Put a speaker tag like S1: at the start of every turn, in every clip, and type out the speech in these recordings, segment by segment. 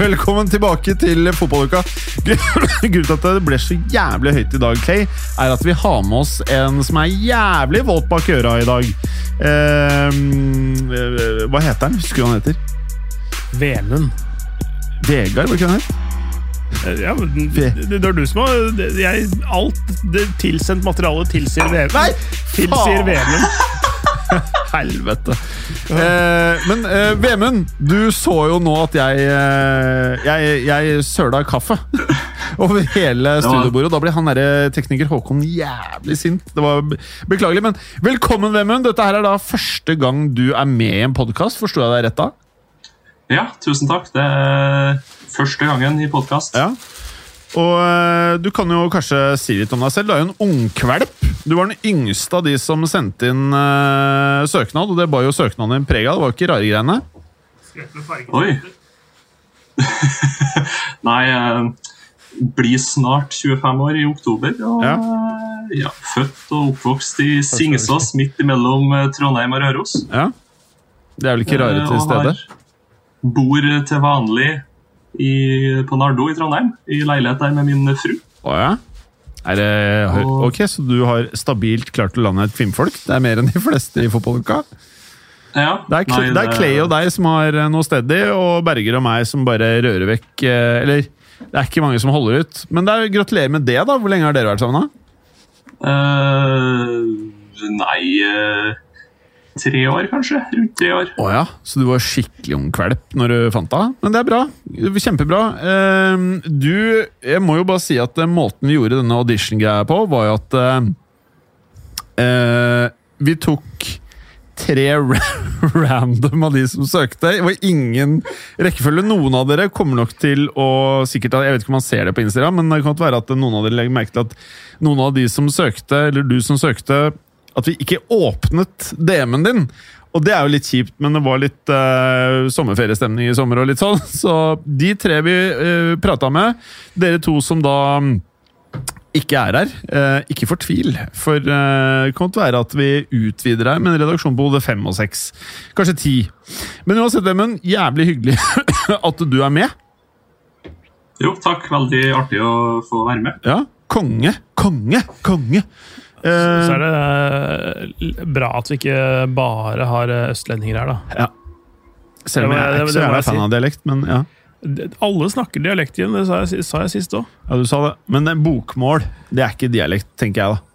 S1: Velkommen tilbake til fotballuka. Grunnen til at det ble så jævlig høyt i dag, Clay, er at vi har med oss en som er jævlig våt bak øra i dag. Eh, hva heter han? Husker du hva han heter?
S2: Velund.
S1: Vegard, var ikke han het?
S2: Ja, men det, det er du som har jeg, Alt det tilsendt materiale tilsier
S1: Velund.
S2: Tilsier
S1: faen! Helvete. Eh, men eh, Vemund, du så jo nå at jeg eh, Jeg, jeg søla kaffe over hele studiobordet. og Da ble han derre tekniker Håkon jævlig sint. Det var beklagelig, men velkommen, Vemund. Dette her er da første gang du er med i en podkast. Forsto jeg deg rett da?
S3: Ja, tusen takk. Det er første gangen i podkast.
S1: Ja. Og eh, du kan jo kanskje si litt om deg selv. Du er jo en ungkvalp. Du var den yngste av de som sendte inn uh, søknad, og det bar jo søknaden din preg av. Det var jo ikke rare greiene.
S3: Oi! Nei, jeg blir snart 25 år i oktober. Og
S1: Ja.
S3: ja, født og oppvokst i Singsås, midt imellom Trondheim og Røros.
S1: Ja. Det er vel ikke rare til stede?
S3: Bor til vanlig i, på Nardo i Trondheim, i leilighet der med min fru.
S1: Å ja? Er det, ok, Så du har stabilt klart å lande et kvinnfolk? Det er mer enn de fleste i fotballuka?
S3: Ja,
S1: Det er,
S3: nei,
S1: det er Clay og deg som har eh, noe steady, og Berger og meg som bare rører vekk eh, Eller, det er ikke mange som holder ut. Men det er, gratulerer med det, da. Hvor lenge har dere vært sammen? da?
S3: Uh, Nei Tre år, kanskje. Rundt tre år.
S1: Å ja, Så du var skikkelig ung kvalp når du fant henne? Men det er bra. Kjempebra. Eh, du, jeg må jo bare si at eh, måten vi gjorde denne audition-greia på, var jo at eh, Vi tok tre random av de som søkte. Det var ingen rekkefølge. Noen av dere kommer nok til å sikkert, Jeg vet ikke om man ser det på Instagram, men det kan være at noen av dere legger merke til at noen av de som søkte, eller du som søkte, at vi ikke åpnet DM-en din. Og det er jo litt kjipt, men det var litt uh, sommerferiestemning i sommer og litt sånn. Så de tre vi uh, prata med, dere to som da mm, ikke er her, uh, ikke fortvil. For uh, det kan godt være at vi utvider her med en redaksjon på både fem og seks. Kanskje ti. Men uansett, Vemund, jævlig hyggelig at du er med.
S3: Jo, takk. Veldig artig å få være med.
S1: Ja, Konge, konge, konge! Eh,
S2: Så er det eh, bra at vi ikke bare har eh, østlendinger her, da.
S1: selv om jeg er ikke
S2: det
S1: så jævla fan av dialekt, men ja.
S2: Alle snakker dialekt igjen, det sa jeg, sa jeg sist òg.
S1: ja, du sa det. Men det er bokmål, det er ikke dialekt, tenker jeg da.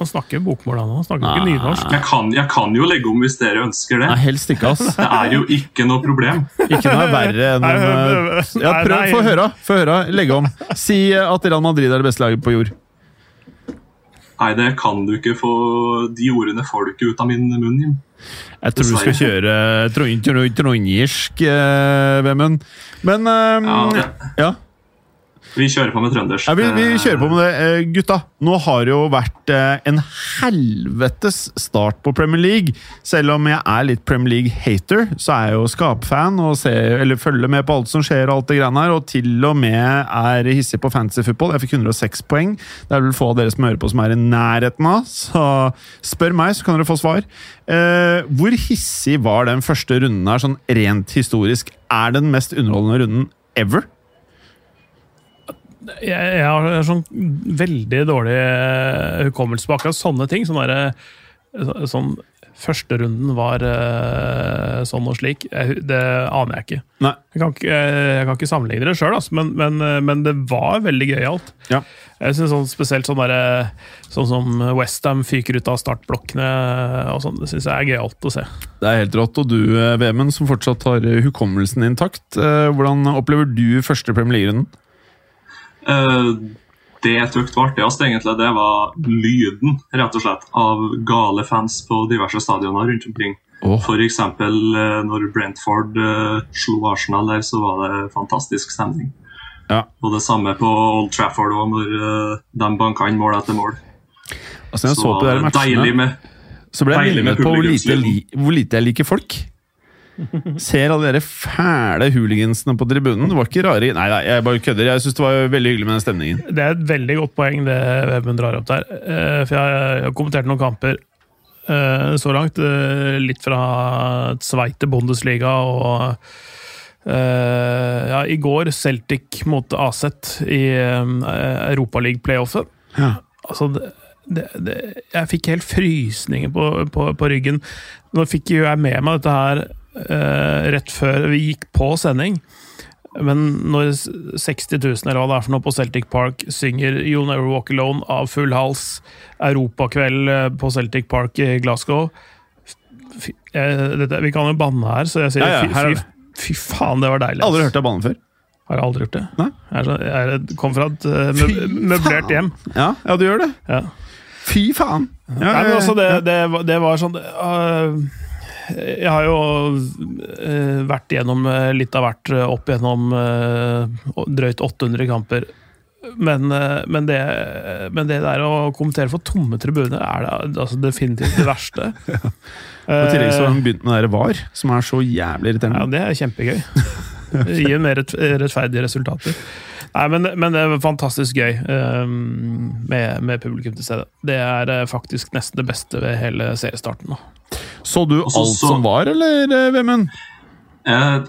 S2: Han snakker bokmål, han òg. Han snakker ikke nynorsk.
S3: Jeg kan, jeg kan jo legge om hvis dere ønsker det.
S1: Nei, helst ikke, ass.
S3: Det er jo ikke noe problem.
S1: Ikke noe verre enn
S2: Nei,
S1: en, Ja, prøv, få høre. Få høre. Legge om. Si at Real Madrid er det beste laget på jord.
S3: Nei, det kan du ikke få De ordene får du ikke ut av min munn, Jim.
S1: Jeg tror du skal kjøre trond- trond- trondgirsk, eh, Vemund. Men eh,
S3: Ja,
S1: ja.
S3: Vi kjører på med trøndersk.
S1: Ja, vi, vi kjører på med det. Eh, Gutta, nå har det jo vært eh, en helvetes start på Premier League. Selv om jeg er litt Premier League-hater, så er jeg jo skapfan og ser, følger med på alt som skjer. Og alt det greiene her, og til og med er hissig på fantasy football. Jeg fikk 106 poeng. Det er vel få av dere som hører på som er i nærheten av, så spør meg, så kan dere få svar. Eh, hvor hissig var den første runden her, sånn rent historisk? Er den mest underholdende runden ever?
S2: Jeg, jeg har sånn veldig dårlig eh, hukommelse på akkurat sånne ting. Sånn derre så- Sånn førsterunden var eh, sånn og slik, jeg, det aner jeg ikke. Jeg kan ikke, jeg kan ikke sammenligne det sjøl, men, men, eh, men det var veldig gøyalt.
S1: Ja.
S2: Jeg synes sånn, Spesielt sånn, der, sånn som Westham fyker ut av startblokkene, og sånn, det syns jeg er gøyalt å se.
S1: Det er helt rått. Og du, Vemund, som fortsatt har hukommelsen intakt. Hvordan opplever du første Premier League-runden?
S3: Eh, det jeg syntes var artigst, egentlig, det var lyden rett og slett, av gale fans på diverse stadioner rundt omkring. Oh. Eksempel eh, når Brentford eh, slo Arsenal der, så var det fantastisk stemning.
S1: Ja.
S3: Og det samme på Old Trafford òg, når de banka inn mål etter mål.
S1: Altså, så på de her
S3: deilig med
S1: så ble jeg minnet på hvor lite, hvor lite jeg liker folk. Ser alle de fæle hooligansene på tribunen. Det var ikke rare Nei, nei, jeg bare kødder. Jeg syns det var veldig hyggelig med den stemningen.
S2: Det er et veldig godt poeng det Vebund drar opp der. Eh, For jeg har kommentert noen kamper eh, så langt. eh, Litt fra Sveite Bundesliga og ja, I går Celtic mot Aset i Europaliga-playoffet.
S1: Ja.
S2: Altså, det, det, jeg fikk helt frysninger på, på, på ryggen. Nå fikk jo jeg med meg dette her rett før vi gikk på sending. Men når 60 000 eller hva det er for noe på Celtic Park synger You'll Never Walk Alone av full hals, europakveld eh, på Celtic Park i Glasgow fy, eh, dette, Vi kan jo banne her, så jeg sier
S1: Ja, ja,
S2: fy, fy, faen, det var deilig.
S1: Aldri
S2: ass.
S1: hørt deg banne før.
S2: Har jeg aldri gjort det?
S1: Nei.
S2: Jeg, så, jeg kom fra et eh, møb- møblert hjem.
S1: Ja, ja, du gjør det.
S2: Ja.
S1: Fy faen! Ja,
S2: Nei, men også det, det, var- det var sånn øh, Jeg har jo øh, vært gjennom øh, litt av hvert øh, opp gjennom drøyt 800 kamper. Men, men, det, men det der å kommentere for tomme tribuner er det, altså definitivt det verste.
S1: Og I tillegg så har hun begynt med det VAR, som er så jævlig
S2: Ja, det er kjempegøy. Det gir mer rettferdige resultater. Nei, men, men det er fantastisk gøy um, med, med publikum til stede. Det er eh, faktisk nesten det beste ved hele seriestarten. nå.
S1: Så du
S3: Også,
S1: alt
S3: så-
S1: som var, eller, eh, Vemund?
S3: Eh,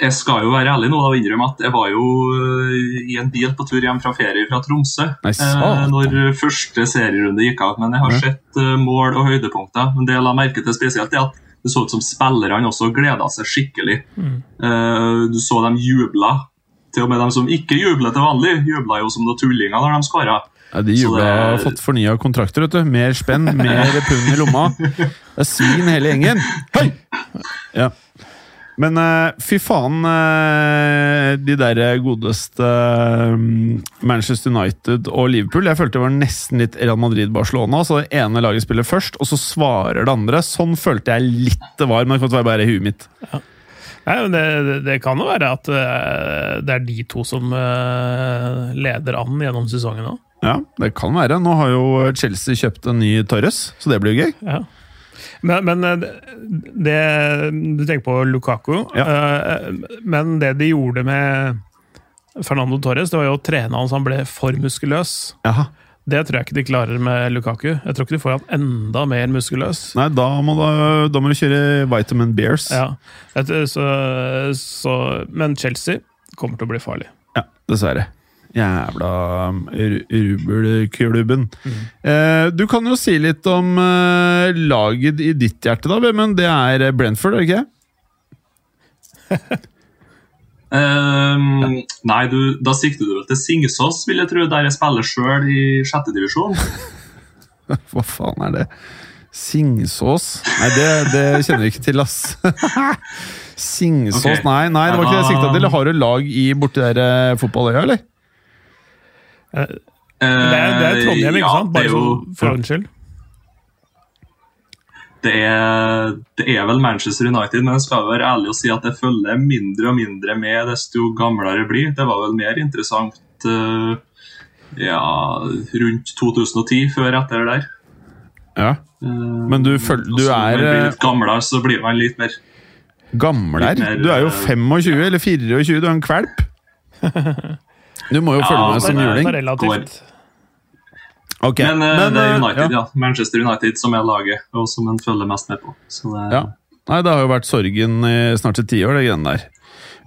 S3: jeg skal jo være ærlig nå og innrømme at jeg var jo eh, i en bil på tur hjem fra ferie fra Tromsø
S1: Nei,
S3: eh, når første serierunde gikk av. Men jeg har
S1: Ja.
S3: sett eh, mål og høydepunkter. Men det jeg la merke til spesielt, er at det så ut som spillerne også gleda seg skikkelig.
S1: Mm.
S3: Eh, du så dem jubla. Til og med dem som ikke jubler til vanlig, jubla jo som noen tullinger når de skåra.
S1: Ja, de jubla har fått fornya kontrakter, vet du. Mer spenn, mer pund i lomma. Det er svin hele gjengen. Hei! Ja. Men eh, fy faen, eh, de der godeste eh, Manchester United og Liverpool Jeg følte det var nesten litt Real Madrid-Barcelona. Så det ene laget spiller først, og så svarer det andre. Sånn følte jeg litt det var, men det kan være bare i huet mitt.
S2: Nei, men det, det, kan jo være at det er de to som leder an gjennom sesongen nå.
S1: Ja, det kan være. Nå har jo Chelsea kjøpt en ny Torres, så det blir jo gøy.
S2: Ja. Men, men eh, det Du tenker på Lukaku. Ja. Men det de gjorde med Fernando Torres, det var jo å trene han så han ble for muskuløs.
S1: Aha.
S2: Det tror jeg ikke de klarer med Lukaku. Jeg tror ikke de får han enda mer muskuløs.
S1: Nei, da må, da, da må du kjøre Vitamin Bears.
S2: Ja. Så, så, men Chelsea kommer til å bli farlig.
S1: Ja, dessverre. Jævla um, Mm. rubelklubben. Eh, du kan jo si litt om eh, laget i ditt hjerte, da, men det er Brentford, er det ikke?
S3: Ehm, Nei, du, da sikter du vel til Singsås, vil jeg tro, der jeg spiller sjøl i sjette divisjon.
S1: Hva faen er det? Singsås? Nei, det, det kjenner vi ikke til, ass. Singsås?
S3: Okay.
S1: Nei, nei, det var ikke det jeg sikta til. Har du lag i borti der eh, fotballøya, eller?
S2: Det er, det er Trondheim, ikke
S3: ja,
S2: sant? Bare
S3: jo,
S2: for ordens skyld.
S3: det, er, det er vel Manchester United, men jeg skal være ærlig og si at jeg følger mindre og mindre med desto gamlere jeg blir. Det var vel mer interessant uh, ja, rundt 2010, før etter det der.
S1: Ja.
S3: Eh,
S1: Men du føl- du er,
S3: Når man blir
S1: eh,
S3: litt gamlere, så blir man litt mer
S1: Gamler?
S3: Litt mer,
S1: Du er jo
S3: eh,
S1: 25 eller 24, du er en kvalp. Du må jo
S3: Ja,
S1: følge med som
S3: men, eh,
S1: juling.
S2: Relativt.
S3: Men, eh, det er
S1: eh,
S3: United,
S1: ja.
S3: ja. Manchester United som er laget, og som en følger mest med på. Så det,
S1: Ja. Nei, det har jo vært sorgen i snart et tiår, det greiene der.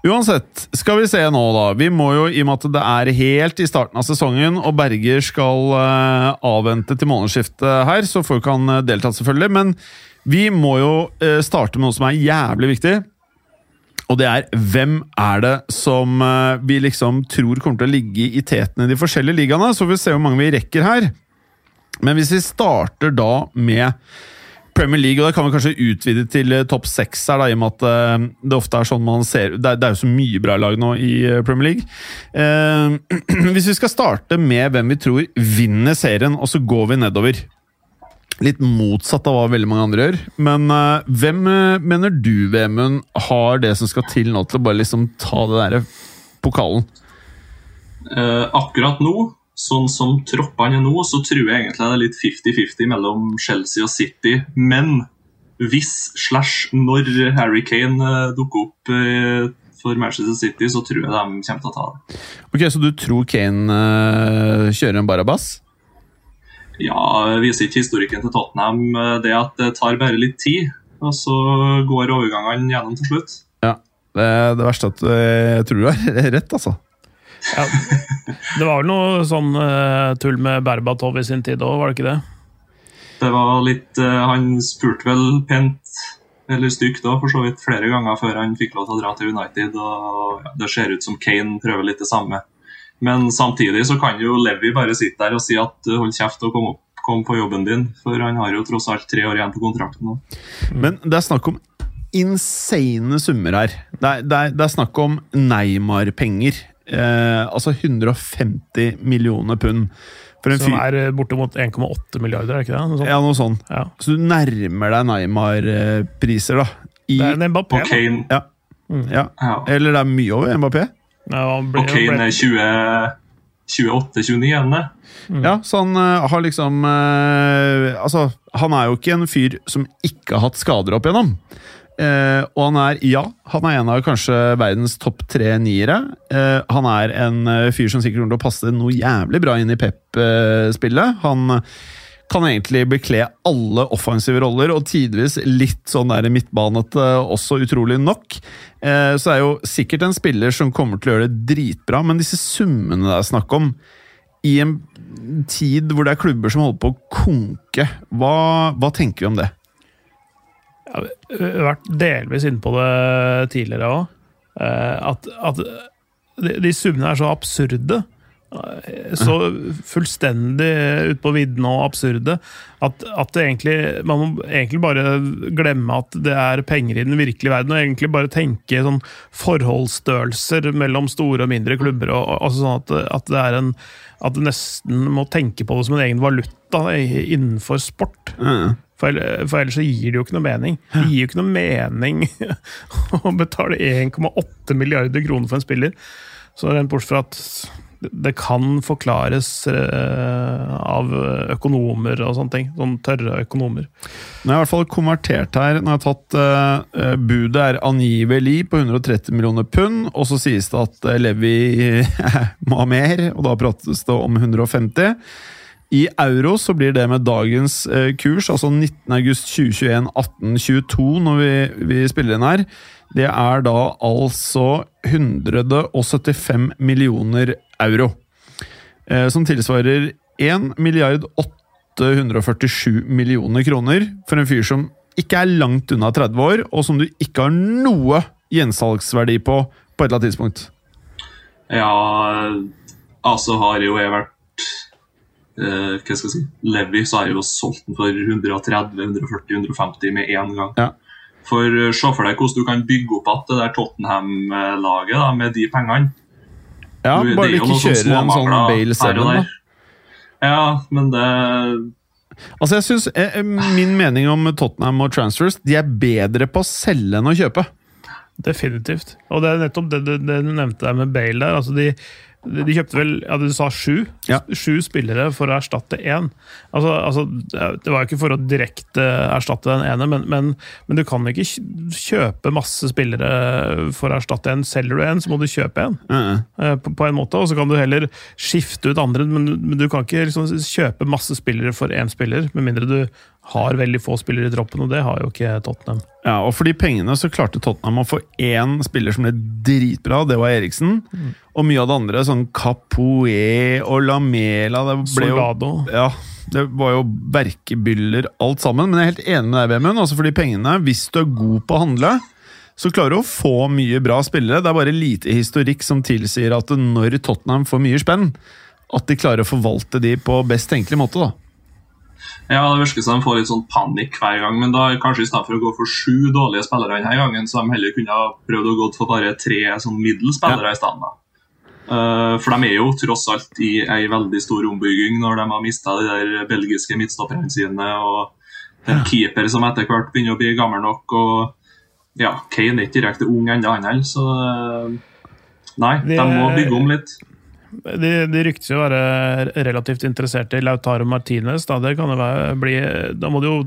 S1: Uansett, skal vi se nå, da. Vi må jo, i og med at det er helt i starten av sesongen, og Berger skal uh, avvente til månedsskiftet her, så får ikke han deltatt, selvfølgelig. Men vi må jo uh, starte med noe som er jævlig viktig. Og det er hvem er det som eh, vi liksom tror kommer til å ligge i teten i de forskjellige ligaene? Så får vi se hvor mange vi rekker her. Men hvis vi starter da med Premier League, og da kan vi kanskje utvide til eh, topp seks her, da, i og med at eh, det ofte er sånn man ser Det er, det er jo så mye bra lag nå i Premier League. Eh, hvis vi skal starte med hvem vi tror vinner serien, og så går vi nedover. Litt motsatt av hva veldig mange andre gjør. Men uh, hvem uh, mener du, Vemund, har det som skal til nå til å bare liksom ta det derre pokalen?
S3: Uh, akkurat nå, sånn som troppene er nå, så tror jeg egentlig det er litt 50-50 mellom Chelsea og City. Men hvis slash når Harry Kane dukker opp for Manchester City, så tror jeg de kommer til å ta det.
S1: Ok, Så du tror Kane kjører en Barabas?
S3: Ja, viser ikke historikken til Tottenham eh, det at det tar bare litt tid, og så går overgangene gjennom til slutt?
S1: Ja. Det, det verste er at eh, jeg tror du har rett, altså.
S2: Ja. Det var vel noe sånn uh, tull med Berbatov i sin tid òg, var det ikke det?
S3: Det var litt uh, Han spurte vel pent eller stygt da, for så vidt flere ganger før han fikk lov til å dra til United. og ja, Det ser ut som Kane prøver litt det samme. Men samtidig så kan jo Levi bare sitte der og si at eh, hold kjeft og kom, opp, kom på jobben din, for han har jo tross alt tre år igjen på kontrakten nå.
S1: Men det er snakk om insane summer her. Det er, det er, det er snakk om Neymar-penger. Eh, altså 150 millioner pund. For en
S2: Som er eh, bortimot 1,8 milliarder, er det ikke det? Noe sånt.
S1: Ja, noe sånt.
S2: Ja.
S1: Så du nærmer deg Neymar-priser, da. I,
S2: Det er en Mbappé.
S3: Og Kane,
S1: ja. ja.
S3: ja.
S1: Eller det er mye over Mbappé.
S2: Ja, han ble-
S3: og Kane er 20 28-29 igjen, Mm.
S1: Ja, så han uh, har liksom uh, Altså, han er jo ikke en fyr som ikke har hatt skader opp igjennom. Uh, og han er, ja, han er en av kanskje verdens topp tre niere. Eh, han er en fyr som sikkert kommer til å passe noe jævlig bra inn i Pep-spillet. han kan egentlig bekle alle offensive roller, og tidvis litt sånn der midtbanete også, utrolig nok. Eh, så er jo sikkert en spiller som kommer til å gjøre det dritbra, men disse summene det er snakk om, i en tid hvor det er klubber som holder på å konke, hva, hva tenker vi om det?
S2: Ja, vi har vært delvis inne på det tidligere òg. At, at de, de summene er så absurde. Så fullstendig ute på vidden og absurde at, at det egentlig, man må egentlig bare glemme at det er penger i den virkelige verden, og egentlig bare tenke sånn forholdsstørrelser mellom store og mindre klubber. Og, og- altså sånn at, at det er en at du nesten må tenke på det som en egen valuta innenfor sport.
S1: Mm.
S2: For, for ellers så gir det jo ikke noe mening. Det gir jo ikke noe mening å betale 1,8 milliarder kroner for en spiller. Så rent bort fra at det kan forklares eh, av økonomer og sånne ting. Sånn tørre økonomer.
S1: Nå har jeg i hvert fall konvertert her. Nå har jeg tatt uh, Budet er angivelig på 130 millioner pund, og så sies det at Levi må ha mer, og da prates det om 150. I euro så blir det med dagens uh, kurs, altså 19. august 2021, 1822, når vi, vi spiller inn her, det er da altså 175 millioner euro. Eh, som tilsvarer 1 milliard 847 millioner kroner for en fyr som ikke er langt unna 30 år, og som du ikke har noe gjensalgsverdi på på et eller annet tidspunkt.
S3: Ja, altså har jo jeg vært eh, Hva skal jeg si Levi så har jeg jo solgt den for 130, 140, 150 med en gang.
S1: Ja.
S3: For eh, Se for deg hvordan du kan bygge opp igjen det der Tottenham-laget med de pengene.
S1: Ja,
S3: Du,
S1: Bare du ikke
S3: kjøre
S1: kjører en sånn Bale
S3: her
S1: 7, da.
S3: Ja, men det
S1: Altså, jeg synes, eh, eh, Min mening om Tottenham og transfers De er bedre på å selge enn å kjøpe.
S2: Definitivt. Og det er nettopp det, du, det du nevnte der med Bale der. altså de de kjøpte vel ja, du sa sju
S1: Ja.
S2: Sju spillere for å erstatte én. Altså, altså, det var jo ikke for å direkte erstatte den ene, men, men, men du kan ikke kjøpe masse spillere for å erstatte en. Selger du en, så må du kjøpe en.
S1: Eh,
S2: På, på en måte, og så kan du heller skifte ut andre, men, du- men du kan ikke liksom kjøpe masse spillere for én spiller, med mindre du har veldig få spillere i troppen, og det har jo ikke Tottenham.
S1: Ja, og for de pengene så klarte Tottenham å få én spiller som ble dritbra, det var Eriksen. Og mye av det andre, sånn Capoe og Lamela det ble jo, Ja, det var jo verkebyller alt sammen. Men jeg er helt enig med deg, Vemund. Altså for de pengene, hvis du er god på å handle, så klarer du å få mye bra spillere. Det er bare lite historikk som tilsier at når Tottenham får mye spenn, at de klarer å forvalte de på best tenkelig måte. da.
S3: Ja, Det virker som de får litt sånn panikk hver gang, men da kanskje i stedet for å gå for sju dårlige spillere denne gangen, så de heller kunne ha prøvd å gå for bare tre sånn middels spillere i stedet. Eh, for de er jo tross alt i ei veldig stor ombygging når de har mista de der belgiske midtstopperne sine, og en keeper som etter hvert begynner å bli gammel nok. og ja, Kane er ikke direkte ung ennå, han heller, så eh, Nei,
S2: Det-
S3: de må bygge om litt.
S2: De, de ryktes jo å være relativt interessert i Lautaro Martinez. Da, det kan det være, bli, da må du jo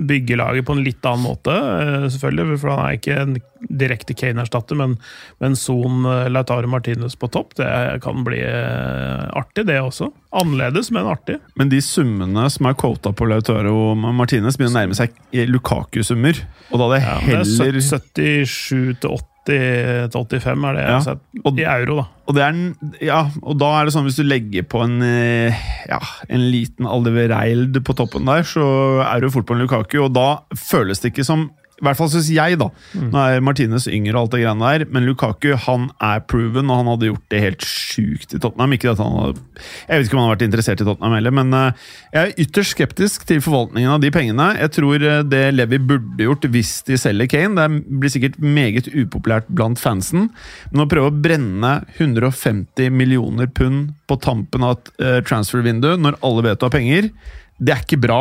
S2: bygge laget på en litt annen måte, eh, selvfølgelig. For han er ikke en direkte Kane-erstatter, men, men Son eh, Lautaro Martinez på topp, det kan bli eh, artig, det også. Annerledes, men artig.
S1: Men de summene som er quota på Lautaro Martinez, begynner å nærme seg Lukaku-summer. Og da hadde jeg
S2: det er
S1: heller
S2: ja, 77 til 80 til 85 er det jeg har sett. I euro, da.
S1: Og, det er, ja, og da er det sånn hvis du legger på en, eh, ja, en liten Aldevereild på toppen der, så er du fort på en Lukaku, og da føles det ikke som i hvert fall syns jeg, da. Nå er Martinez yngre, og alt det greiene der, men Lukaku han er proven, og han hadde gjort det helt sjukt i Tottenham. Ikke at han hadde, Jeg vet ikke om han har vært interessert i Tottenham heller, men eh, jeg er ytterst skeptisk til forvaltningen av de pengene. Jeg tror eh, det Levi burde gjort hvis de selger Kane, det blir sikkert meget upopulært blant fansen, men å prøve å brenne 150 millioner pund på tampen av et eh, transfer-vindu når alle vet du har penger, det er ikke bra.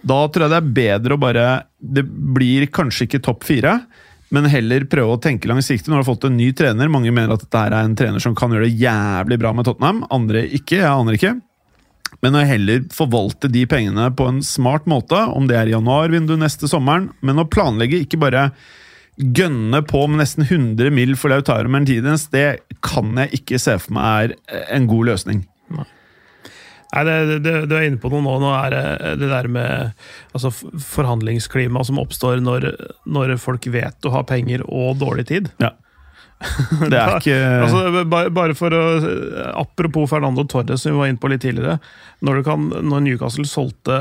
S1: Da tror jeg det er bedre å bare Det blir kanskje ikke topp fire, men heller prøve å tenke langsiktig når du har fått en ny trener. Mange mener at dette er en trener som kan gjøre det jævlig bra med Tottenham, andre ikke. Jeg aner ikke. Men å heller forvalte de pengene på en smart måte, om det er i januarvinduet neste sommeren, men å planlegge, ikke bare gønne på med nesten 100 mil for Lautaro Mertidens, det kan jeg ikke se for meg er en god løsning.
S2: Nei, det, det, Du er inne på noe nå. Nå er det det der med altså, f- forhandlingsklima som oppstår når, når folk vet å ha penger og dårlig tid.
S1: Ja. Det er ikke
S2: Altså, bare, bare for å Apropos Fernando Torres, som vi var inne på litt tidligere. Når, du kan, når Newcastle solgte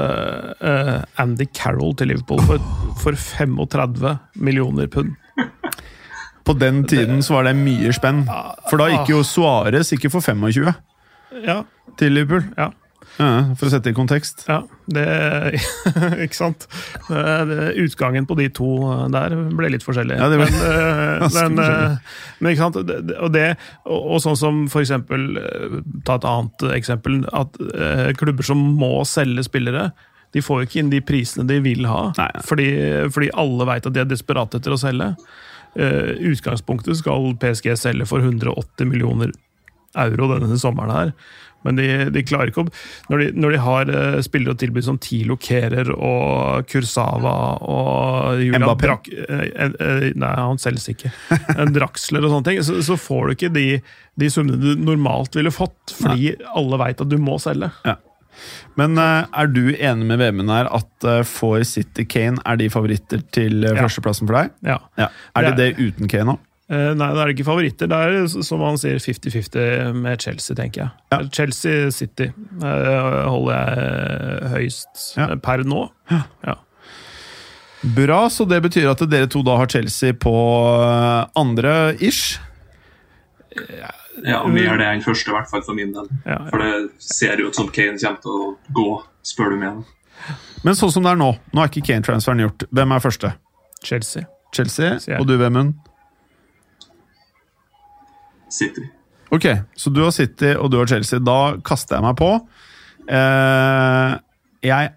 S2: uh, Andy Carroll til Liverpool for, for 35 millioner pund
S1: På den tiden så var det mye spenn. For da gikk jo Suárez ikke for 25
S2: Ja,
S1: til Liverpool.
S2: ja.
S1: Ja, for å sette det i kontekst.
S2: Ja, det Ikke sant? Det, det, utgangen på de to der ble litt forskjellig.
S1: Ja, det ble-
S2: men, eh, men, eh, men ikke sant? Og, det, og, sånn som for eksempel eh, Ta et annet eksempel. At eh, klubber som må selge spillere, de får jo ikke inn de prisene de vil ha.
S1: Nei, ja.
S2: Fordi, fordi alle veit at de er desperate etter å selge. Eh, utgangspunktet skal PSG selge for 180 millioner euro denne sommeren her. Men de, de klarer ikke å Når de, når de har eh, spillere å tilby som Tilo Kerer og Kursava og Julian
S1: Mbappé.
S2: Brak... eh, eh, nei, han selges ikke. En Draxler og sånne ting. Så, så får du ikke de, de summene du normalt ville fått, fordi alle veit at du må selge.
S1: Men eh, er du enig med Vemund her at får City Kane er de favoritter til
S2: Ja.
S1: førsteplassen for deg?
S2: Ja.
S1: Ja. Er det
S2: Det
S1: det uten Kane òg?
S2: Eh, Nei, det er ikke favoritter. Det er som han sier 50-50 med Chelsea, tenker jeg.
S1: Ja.
S2: Chelsea City eh, holder jeg høyst
S1: Ja.
S2: eh, per nå. Ja.
S1: Bra, så det betyr at dere to da har Chelsea på andre ish.
S3: Ja, Mer det enn første, i hvert fall for min del.
S2: Ja, ja.
S3: For det ser ut som Kane kommer til å gå, spør du meg.
S1: Men sånn som det er nå, nå er ikke Kane-transferen gjort. Hvem er første?
S2: Chelsea.
S1: Chelsea, og du, Vemund?
S3: City.
S1: Ok, så du har City og du har Chelsea. Da kaster jeg meg på. Eh, jeg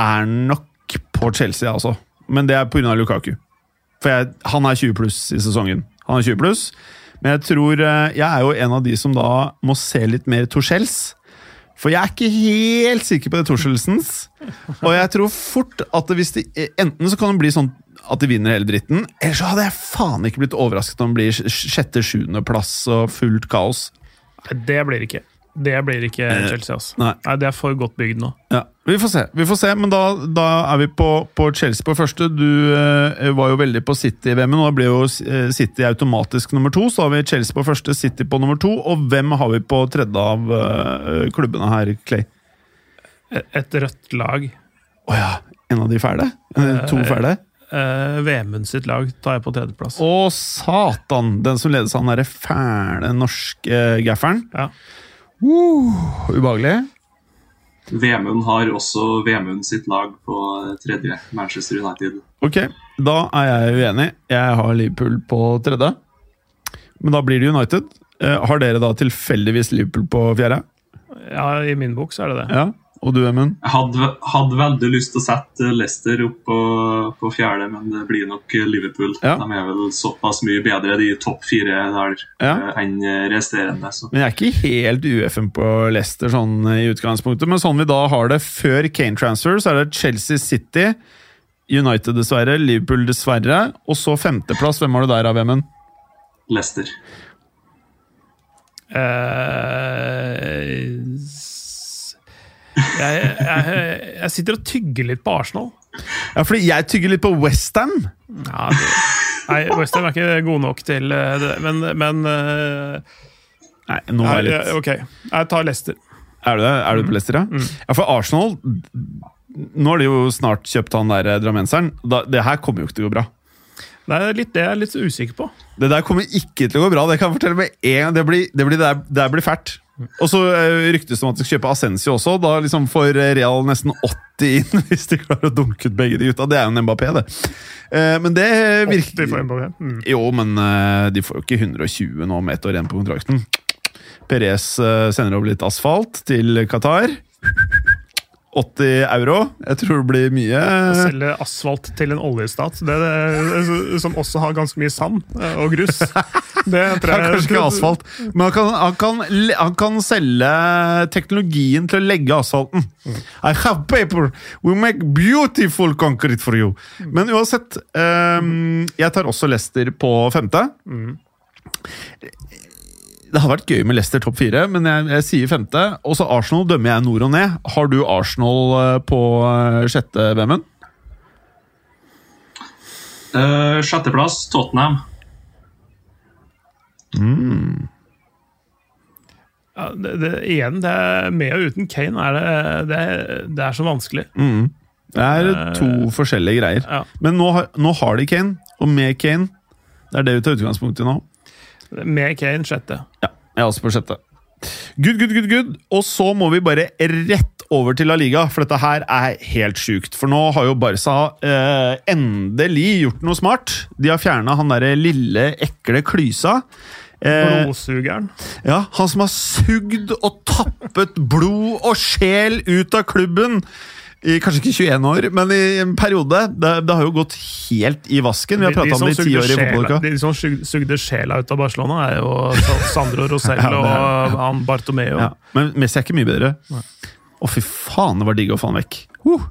S1: er nok på Chelsea, altså. Men det er pga. Lukaku. For jeg, han er 20 pluss i sesongen. Han er 20 pluss. Men jeg tror eh, Jeg er jo en av de som da må se litt mer Torsells. For jeg er ikke helt sikker på det Torskjelsens. Og jeg tror fort at hvis de, enten så kan det bli sånn at de vinner hele dritten, eller så hadde jeg faen ikke blitt overrasket om det blir sjette-sjuendeplass og fullt kaos.
S2: Det blir ikke. Det blir ikke
S1: Eh,
S2: Chelsea, altså.
S1: nei.
S2: Nei, det er for godt bygd nå.
S1: Ja, Vi får se, vi får se men da, da er vi på, på Chelsea på første. Du eh, var jo veldig på City i VM, og da blir jo eh, City automatisk nummer to. Så har vi Chelsea på første, City på nummer to. Og hvem har vi på tredje av eh, klubbene her, Clay?
S2: Et, et rødt lag.
S1: Å ja, en av de fæle? Eh, to fæle?
S2: Uh, Vemund sitt lag tar jeg på tredjeplass.
S1: Å, satan! Den som ledes av den derre fæle norske uh, gafferen.
S2: Ja.
S1: Uh, ubehagelig.
S3: Vemund har også Vemund sitt lag på tredje, Manchester United.
S1: Ok, da er jeg uenig. Jeg har Liverpool på tredje. Men da blir det United. Eh, har dere da tilfeldigvis Liverpool på fjerde?
S2: ja, i min bok så er det det.
S1: Ja. Og du, Emund?
S3: Jeg hadde, hadde veldig lyst til å sette Leicester opp på, på fjerde, men det blir nok Liverpool.
S1: Ja.
S3: De er vel såpass mye bedre, de topp fire der,
S1: Ja.
S3: eh, enn resterende. Så.
S1: Men jeg er ikke helt UFM på Leicester sånn i utgangspunktet. Men sånn vi da har det før Kane transfer, så er det Chelsea City, United dessverre, Liverpool dessverre, og så femteplass. Hvem har du der av, Emund?
S3: Leicester.
S2: Eh, jeg, jeg, jeg sitter og tygger litt på Arsenal.
S1: Ja, fordi jeg tygger litt på Westham.
S2: Ja, det, nei, Westham er ikke god nok til eh, det, men, men eh,
S1: Nei, nå er jeg litt
S2: Ok, jeg tar Leicester.
S1: Er du det? Er du på Leicester, ja? Ja, for Arsenal Nå har de jo snart kjøpt han der eh, drammenseren. Det her kommer jo ikke til å gå bra.
S2: Det er litt det jeg er litt usikker på.
S1: Det der kommer ikke til å gå bra. Det kan jeg fortelle med en gang. Det blir, det blir, det der, det der blir fælt. Og så eh, ryktes det om at de skal kjøpe Ascencio også. Da liksom får Real nesten 80 inn hvis de klarer å dunke ut begge de gutta. Det er jo en Mbappé, det. Eh, Men det
S2: 80
S1: virker
S2: for Mbappé. Mm.
S1: Jo, men eh, de får jo ikke 120 nå med ett år igjen på kontrakten. Perez sender over litt asfalt til Qatar. 80 euro. Jeg tror det blir mye.
S2: Å Selge asfalt til en oljestat, det, det, som også har ganske mye sand eh, og grus. Det tror jeg
S1: kanskje ikke asfalt, men han kan, han, kan, han kan selge teknologien til å legge asfalten. I have paper! We make beautiful concrete for you! Men uansett, um, jeg tar også Lester på femte. Det har vært gøy med Leicester topp fire, men jeg, jeg sier femte. Og så Arsenal dømmer jeg nord og ned. Har du Arsenal eh, på eh, sjette, Vemund?
S3: Uh, sjetteplass Tottenham.
S2: Ja, det, det, igjen, det er med og uten Kane er det, det, er- det er så vanskelig.
S1: Det er to forskjellige greier.
S2: Ja.
S1: Men nå nå har de Kane, og med Kane Det er det vi tar utgangspunkt i nå.
S2: Med Kane sjette.
S1: Ja, jeg er også på sjette. Good, good, good, good. Og så må vi bare rett over til La Liga, for dette her er helt sjukt. For nå har jo Barca eh, endelig gjort noe smart. De har fjerna han derre lille, ekle klysa. Eh,
S2: Blodsugeren.
S1: ja, han som har sugd og tappet blod og sjel ut av klubben i kanskje ikke 21 år, men i en periode. Det, det har jo gått helt i vasken. Vi har prata om det i ti år i fotballuka.
S2: de som sug- sugde sjela ut av Barcelona, er jo Sandro Rosell
S1: Ja, er-
S2: og han Bartomeo.
S1: Ja, men Messi er ikke mye bedre. Å, fy faen, det var digg å få han vekk. Uh.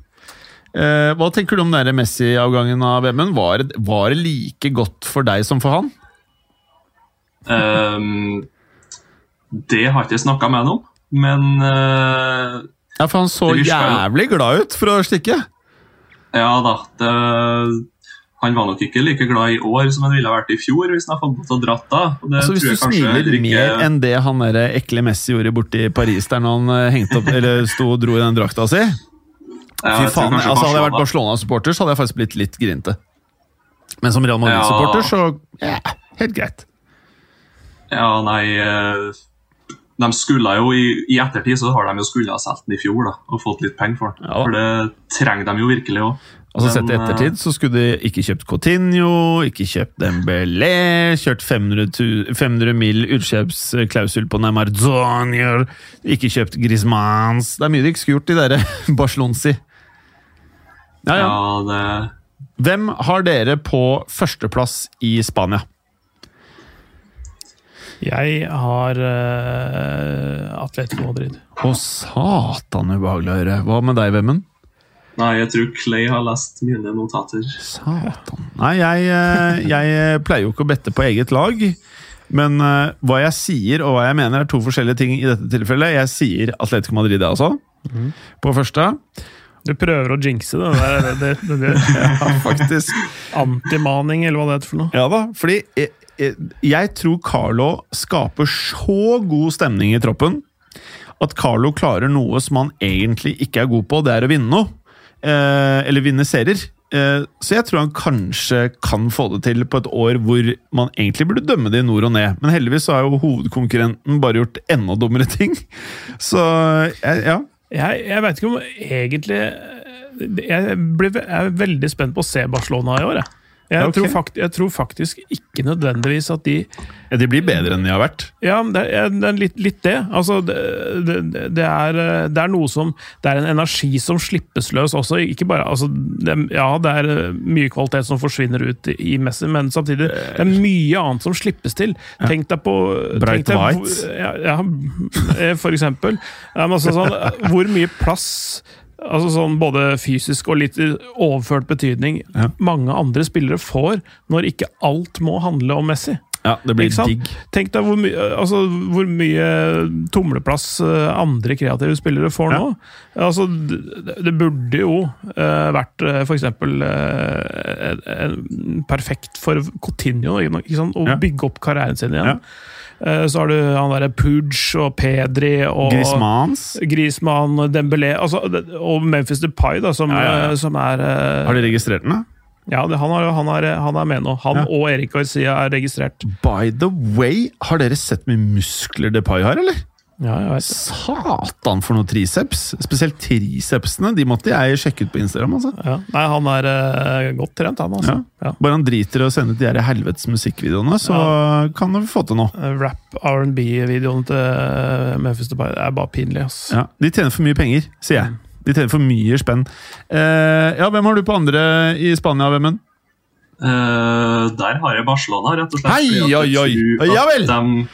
S1: Eh, hva tenker du om den Messi-avgangen av Vemund? Var, var det like godt for deg som for han?
S3: Um, det har ikke jeg snakka med ham om, men eh,
S1: Ja, For han så jævlig glad ut for å stikke.
S3: ja da. Det, han var nok ikke like glad i år som han ville vært i fjor, hvis han hadde fått lov til å dratt da.
S1: Altså, hvis du smiler
S3: ikke-
S1: mer enn det han der ekle Messi gjorde borte i Paris, der han eh, hengte opp, eller sto og dro i den drakta si
S3: Ja,
S1: Fy faen, altså Hadde jeg vært
S3: Barcelona-
S1: Barcelona-supporter, så hadde jeg faktisk blitt litt grinete. Men som Real Madrid-supporter, så ja, helt greit.
S3: Ja, nei eh, De skulle jo i, I ettertid så har de jo skulle ha solgt den i fjor da, og fått litt penger for den.
S1: Ja.
S3: For det trenger de jo virkelig òg.
S1: Altså Sett i ettertid så skulle de ikke kjøpt Coutinho, ikke kjøpt Dembélé, kjørt 500, 500 mil utkjøpsklausul på Neymar Junior, ikke kjøpt Griezmanns Det er mye de ikke skulle gjort, de derre Barcelonsi. Ja, ja.
S3: Ja, det
S1: Hvem har dere på førsteplass i Spania?
S2: Jeg har uh, Atletico Madrid.
S1: Å, satan ubehagelig å høre. Hva med deg, Vemmen?
S3: Nei, jeg tror Clay har lest mine notater.
S1: Satan. Nei, jeg, eh, jeg pleier jo ikke å bette på eget lag. Men uh, hva jeg sier og hva jeg mener, er to forskjellige ting i dette tilfellet. Jeg sier Atletico Madrid, jeg også. På første.
S2: Du prøver å jinxe det. det, er- det, det, det,
S1: Ja, faktisk.
S2: Antimaning, eller hva det heter for noe.
S1: Ja da, fordi jeg, jeg, tror Carlo skaper så god stemning i troppen at Carlo klarer noe som han egentlig ikke er god på, det er å vinne noe. Eh, eller vinne serier. Eh, så jeg tror han kanskje kan få det til på et år hvor man egentlig burde dømme det i nord og ned. Men heldigvis har jo hovedkonkurrenten bare gjort enda dummere ting. Så jeg- ja.
S2: Jeg, jeg veit ikke om egentlig Jeg, ble, jeg er veldig spent på å se Barcelona i år. Jeg, jeg,
S1: okay.
S2: tror, fakt, jeg tror faktisk ikke nødvendigvis at de
S1: ja. De blir bedre enn de har vært.
S2: Ja, det er, det er litt, litt det. Altså, det, det, er, det er noe som Det er en energi som slippes løs også. Ikke bare, altså, ja, det er mye kvalitet som forsvinner ut i Messi, men samtidig det er mye annet som slippes til. Tenk deg på
S1: Bright
S2: tenk deg,
S1: White.
S2: Ja, ja, for eksempel. Ja, altså, sånn, hvor mye plass Altså sånn Både fysisk og litt overført betydning
S1: Ja.
S2: mange andre spillere får når ikke alt må handle om Messi.
S1: Ja, det blir digg.
S2: Tenk deg hvor, my altså, hvor mye tumleplass eh, andre kreative spillere får nå. Altså, det, det burde jo uh, vært uh, f.eks. perfekt for sant? å
S1: Ja.
S2: bygge opp karrieren sin igjen. Eh, så har du han derre Pooge og Pedri og
S1: Griezmanns.
S2: Griezmann, Dembélé altså, og Memphis Depay, da, som,
S1: Ja, ja,
S2: eh, som er eh,
S1: Har de registrert den, da?
S2: Ja, det, han, er, han, er, han er med nå. Han
S1: Ja.
S2: og Erik Garcia er registrert.
S1: By the way, har dere sett hvor mye muskler Depay har, eller?
S2: Ja, jeg vet.
S1: Satan for noe triceps! Spesielt tricepsene. De måtte jeg sjekke ut på Instagram. altså.
S2: Ja. Nei, han er eh, godt trent, han altså. Ja.
S1: Bare han driter i å sende ut de her helvetes musikkvideoene, så kan vi få til noe.
S2: Eh, Rap R&B-videoene til eh, Memphis Dubai er bare pinlig. ass.
S1: Ja, De tjener for mye penger, sier jeg. De tjener for mye spenn. Eh, ja, Hvem har du på andre i Spania, Vemund?
S3: Uh, der har jeg Barcelona, rett og slett.
S1: Hei, oi, oi. Ja vel.
S3: De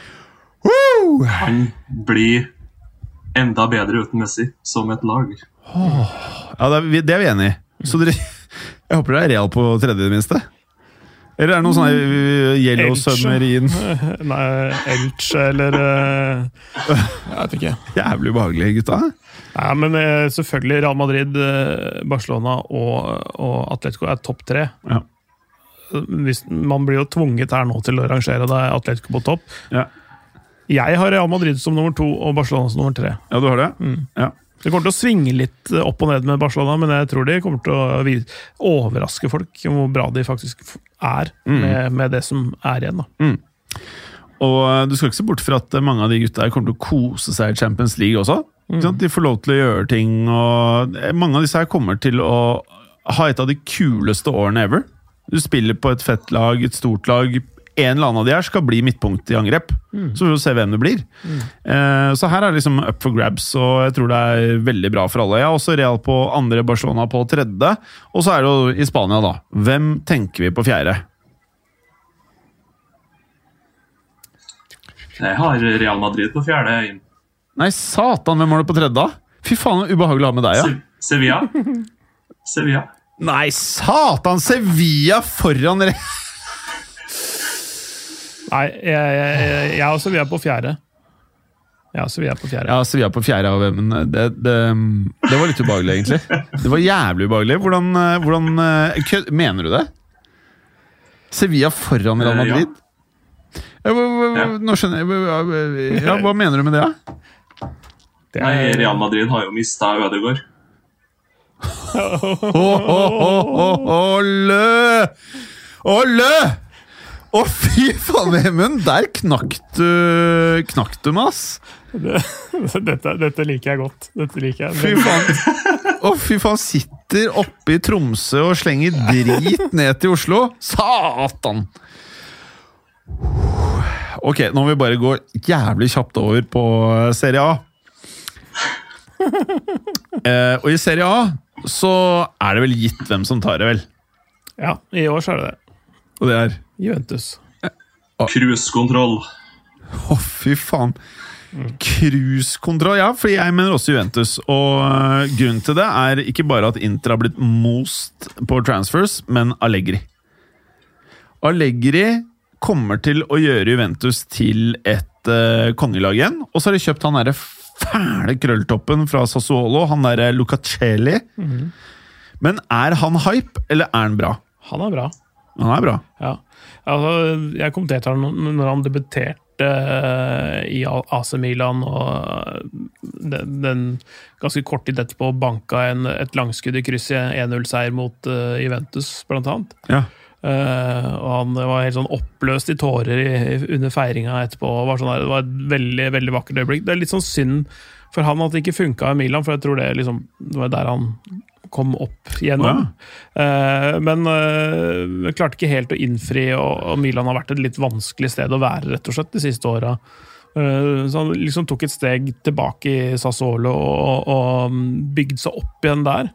S3: kan bli enda bedre uten Messi, som et lag.
S1: Ja, Det er vi, det er vi enig i. Så dere, jeg håper det er Real på tredje, i det minste. Eller er det noen sånne eh, Yellow
S2: Elche.
S1: Submarine?
S2: Nei, Elche eller eh, Jeg vet ikke.
S1: Jævlig ubehagelig, gutta.
S2: Nei, men eh, selvfølgelig Real Madrid, Barcelona og, og Atletico er topp tre.
S1: Ja.
S2: Hvis, man blir jo tvunget her nå til å rangere det Atletico på topp.
S1: Ja,
S2: Jeg har Real Madrid som nummer to og Barcelona som nummer tre.
S1: ja du har det? Ja.
S2: Det kommer til å svinge litt opp og ned med Barcelona, men jeg tror de kommer til å overraske folk om hvor bra de faktisk er er med, med det som er igjen. da.
S1: Og eh, du skal ikke se bort fra at mange av de gutta her kommer til å kose seg i Champions League også. Sant? De får lov til å gjøre ting, og eh, mange av disse her kommer til å ha et av de kuleste årene ever. Du spiller på et fett lag, et stort lag. En eller annen av de her skal bli midtpunkt i angrep. Så får vi se hvem det blir. Eh, så her er det liksom up for grabs, og jeg tror det er veldig bra for alle. Jeg har også Real på andre, Barcelona på tredje. Og så er det jo i Spania, da. Hvem tenker vi på fjerde?
S3: Jeg har Real Madrid på fjerde.
S1: Nei, satan, hvem har du på tredje? da? Fy faen, så ubehagelig å ha med deg, ja.
S3: Se- Sevilla. Sevilla.
S1: Nei, satan! Sevilla foran Re-
S2: Nei, jeg, jeg, jeg, jeg også vil er på fjerde. Ja, så vi er på fjerde.
S1: Ja, Sevilla på fjerde av men det, det, det var litt ubehagelig, egentlig. Det var jævlig ubehagelig. Hvordan, eh, hvordan eh, Mener du det? Sevilla foran Real
S3: Eh.
S1: Madrid? Ja,
S3: Ja.
S1: nå skjønner jeg ja, Hva mener du med det? da?
S2: Det
S3: Nei,
S2: er-
S3: Real Madrid har jo mista Ødegaard.
S1: Å, å, å, fy faen, Vemund! Der knakk du Knakk du meg, ass!
S2: dette, dette liker jeg godt. Dette liker jeg.
S1: Fy faen. Å, fy faen. Sitter oppe i Tromsø og slenger drit ned til Oslo. Satan! Ok, nå må vi bare gå jævlig kjapt over på Serie A. Eh, og i Serie A så er det vel gitt hvem som tar det, vel?
S2: Ja, i år så er det det.
S1: Og det er
S2: Juventus.
S3: Cruisekontroll.
S1: Å, fy faen. Cruisekontroll, ja, fordi jeg mener også Juventus. Og øh, grunnen til det er ikke bare at Inter har blitt most på transfers, men Allegri. Allegri kommer til å gjøre Juventus til et uh, kongelag igjen. Og så har de kjøpt han derre fæle krølltoppen fra Sassuolo, han derre Lucacelli. Men er han hype, eller er han bra?
S2: Han er bra.
S1: Han er bra.
S2: Ja. Altså, jeg kommenterte han når han debuterte eh, i AC Milan, og den, den ganske kort tid etterpå banka en, et langskudd i kryss i 1-0-seier mot uh, Juventus, blant annet.
S1: Ja.
S2: Uh, og han var helt sånn oppløst i tårer i, under feiringa etterpå. Var sånn der, det var et veldig veldig vakkert øyeblikk. Det er litt sånn synd for han at det ikke funka i Milan, for jeg tror det, liksom, det var der han kom opp gjennom. Eh, men uh, klarte ikke helt å innfri, og, og, Milan har vært et litt vanskelig sted å være rett og slett de siste åra. Uh, så han liksom tok et steg tilbake i Sassolo og, og bygde seg opp igjen der.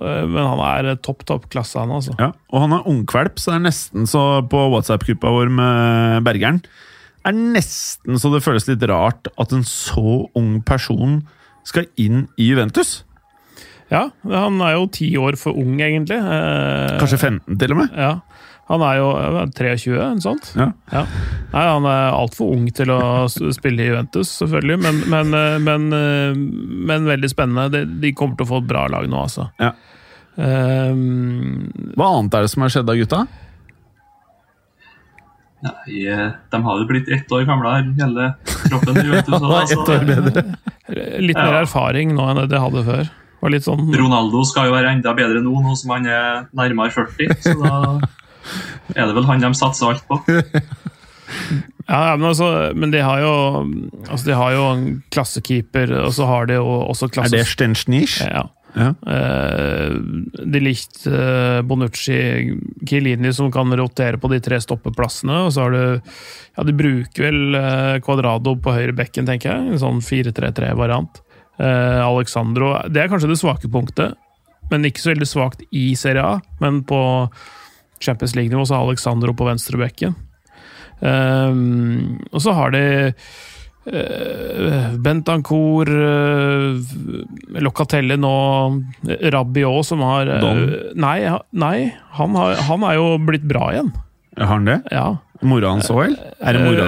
S2: Men han er topp, topp klasse, han altså.
S1: Ja, og han er ungkvalp, så det er nesten så på WhatsApp-gruppa vår med Bergeren er nesten så det føles litt rart at en så ung person skal inn i Juventus.
S2: Ja, han er jo ti år for ung, egentlig. Eh,
S1: Kanskje 15, til og med?
S2: Ja. Han er jo 23, en sånt.
S1: Ja.
S2: Ja. Nei, han er altfor ung til å spille i Juventus, selvfølgelig, men, men, eh, men, eh, men veldig spennende. De kommer til å få et bra lag nå, altså.
S1: Ja.
S2: Um,
S1: Hva annet er det som har skjedd da, gutta?
S3: Nei, de har jo blitt ett år gamle hele kroppen. Juventus,
S1: Ja,
S3: altså.
S1: ett år bedre.
S2: litt mer
S3: Ja.
S2: erfaring nå enn det de hadde før. Var litt sånn
S3: Ronaldo skal jo være enda bedre nå, nå som han er nærmere 40. Så da er det vel han de satser alt på.
S2: Ja, men, altså, men de har jo altså De har jo en klassekeeper, og så har de jo også
S1: Er det Stenschnich?
S2: Ja.
S1: Ja.
S2: Eh, de Licht, eh, Bonucci, Kilini, som kan rotere på de tre stoppeplassene. Og så har du Ja, de bruker vel eh, Cuadrado på høyre bekken, tenker jeg. En sånn 4-3-3-variant. Eh, Alexandro Det er kanskje det svake punktet, men ikke så veldig svakt i Serie A. Men på Champions League-nivå så har Alexandro på venstrebekken. Um, og så har de uh, Bentancour, uh, Locatelli nå, Rabiot som har uh, nei, nei han, har, han er jo blitt bra igjen.
S1: Har han det?
S2: Ja.
S1: Mora hans òg? Er det mora,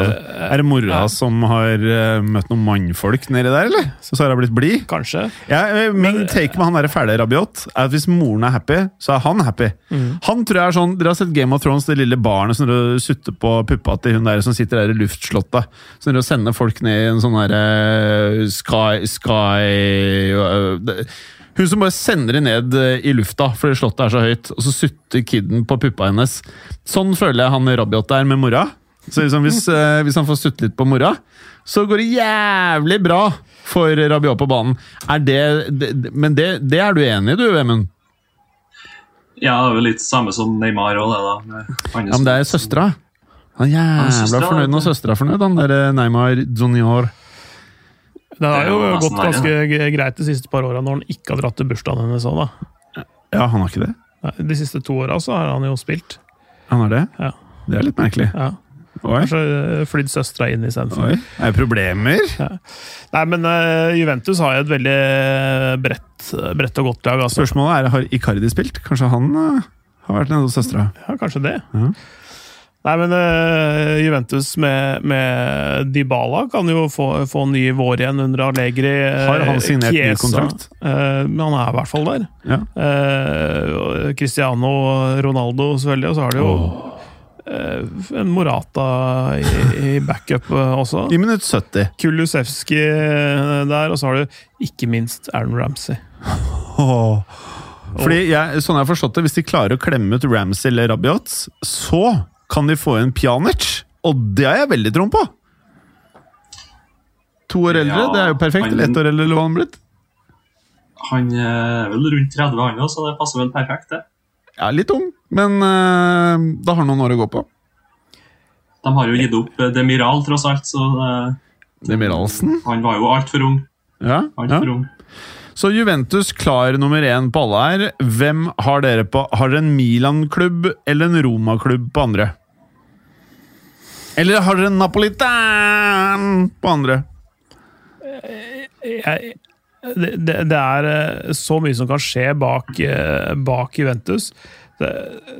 S1: er det mora som har eh, møtt noen mannfolk nedi der, eller? Så så har blitt blid?
S2: Kanskje.
S1: Ja, eh, min take med han der fæle Rabiot er at hvis moren er happy, så er han happy. Han tror jeg er sånn, Dere har sett Game of Thrones, det lille barnet som sutter på puppa til hun der som sitter der i luftslottet. Som dere sender folk ned i en sånn derre Sky Sky øh, Hun som bare sender det ned øh, i lufta fordi slottet er så høyt, og så sutter kiden på puppa hennes. Sånn føler jeg han Rabiot er med mora. Så liksom hvis, øh, hvis han får sutte litt på mora, så går det jævlig bra for Rabiot på banen. Er det, det, Men det, det er du enig i, du, Vemund?
S3: Ja, det er vel litt samme som Neymar òg, det, da.
S1: Ja, men det er søstera. Han er jævla fornøyd når søstera er fornøyd, han der eh, Neymar Junior.
S2: Det har jo
S3: jo
S2: gått ganske greit de siste par åra når han ikke har dratt til bursdagen hennes òg, da.
S1: Ja, han har ikke det?
S2: De siste to åra så har han jo spilt.
S1: Han har det?
S2: Ja.
S1: Det er litt merkelig.
S2: Ja.
S1: Oi,
S2: Kanskje eh, flydd søstera inn istedenfor.
S1: Er det problemer?
S2: Nei, men uh, Juventus har jo et veldig bredt, bredt og godt lag. Altså.
S1: Spørsmålet er har Icardi spilt. Kanskje han uh, har vært nede hos søstera?
S2: Ja, kanskje det.
S1: Ja.
S2: Nei, men uh, Juventus med, med Dybala kan jo få, få ny vår igjen under Allegri. eh,
S1: Har han signert ny kontrakt?
S2: Uh, men han er i hvert fall der.
S1: Ja.
S2: Cristiano Ronaldo, selvfølgelig. Og så har du jo eh, en Morata i, i backup også.
S1: I minutt 70.
S2: Kulusevski der, og så har du ikke minst Aaron Ramsey.
S1: Oh. Fordi jeg, sånn jeg har forstått det, Hvis de klarer å klemme ut Ramsey eller Rabiot, så kan de få inn Pjanic. Og det har jeg veldig troen på! To år eldre,
S3: Ja,
S1: det er jo perfekt.
S3: han-
S1: ett år eldre, eller hva han blitt.
S3: Han er vel rundt 30, han òg, så det passer vel perfekt, det.
S1: Ja, litt ung, men uh, da har han noen år å gå på.
S3: De har jo gitt opp eh, Demiral, tross alt, så
S1: uh, er
S3: han var jo altfor ung.
S1: Ja,
S3: Alt
S1: ja.
S3: for ung.
S1: Så Juventus klar nummer én på alle her. Hvem har dere på? Har dere en Milan-klubb eller en Roma-klubb på andre? Eller har dere en Napolitan på andre?
S2: jeg, det, det, er eh, så mye som kan skje bak, eh, bak Juventus. det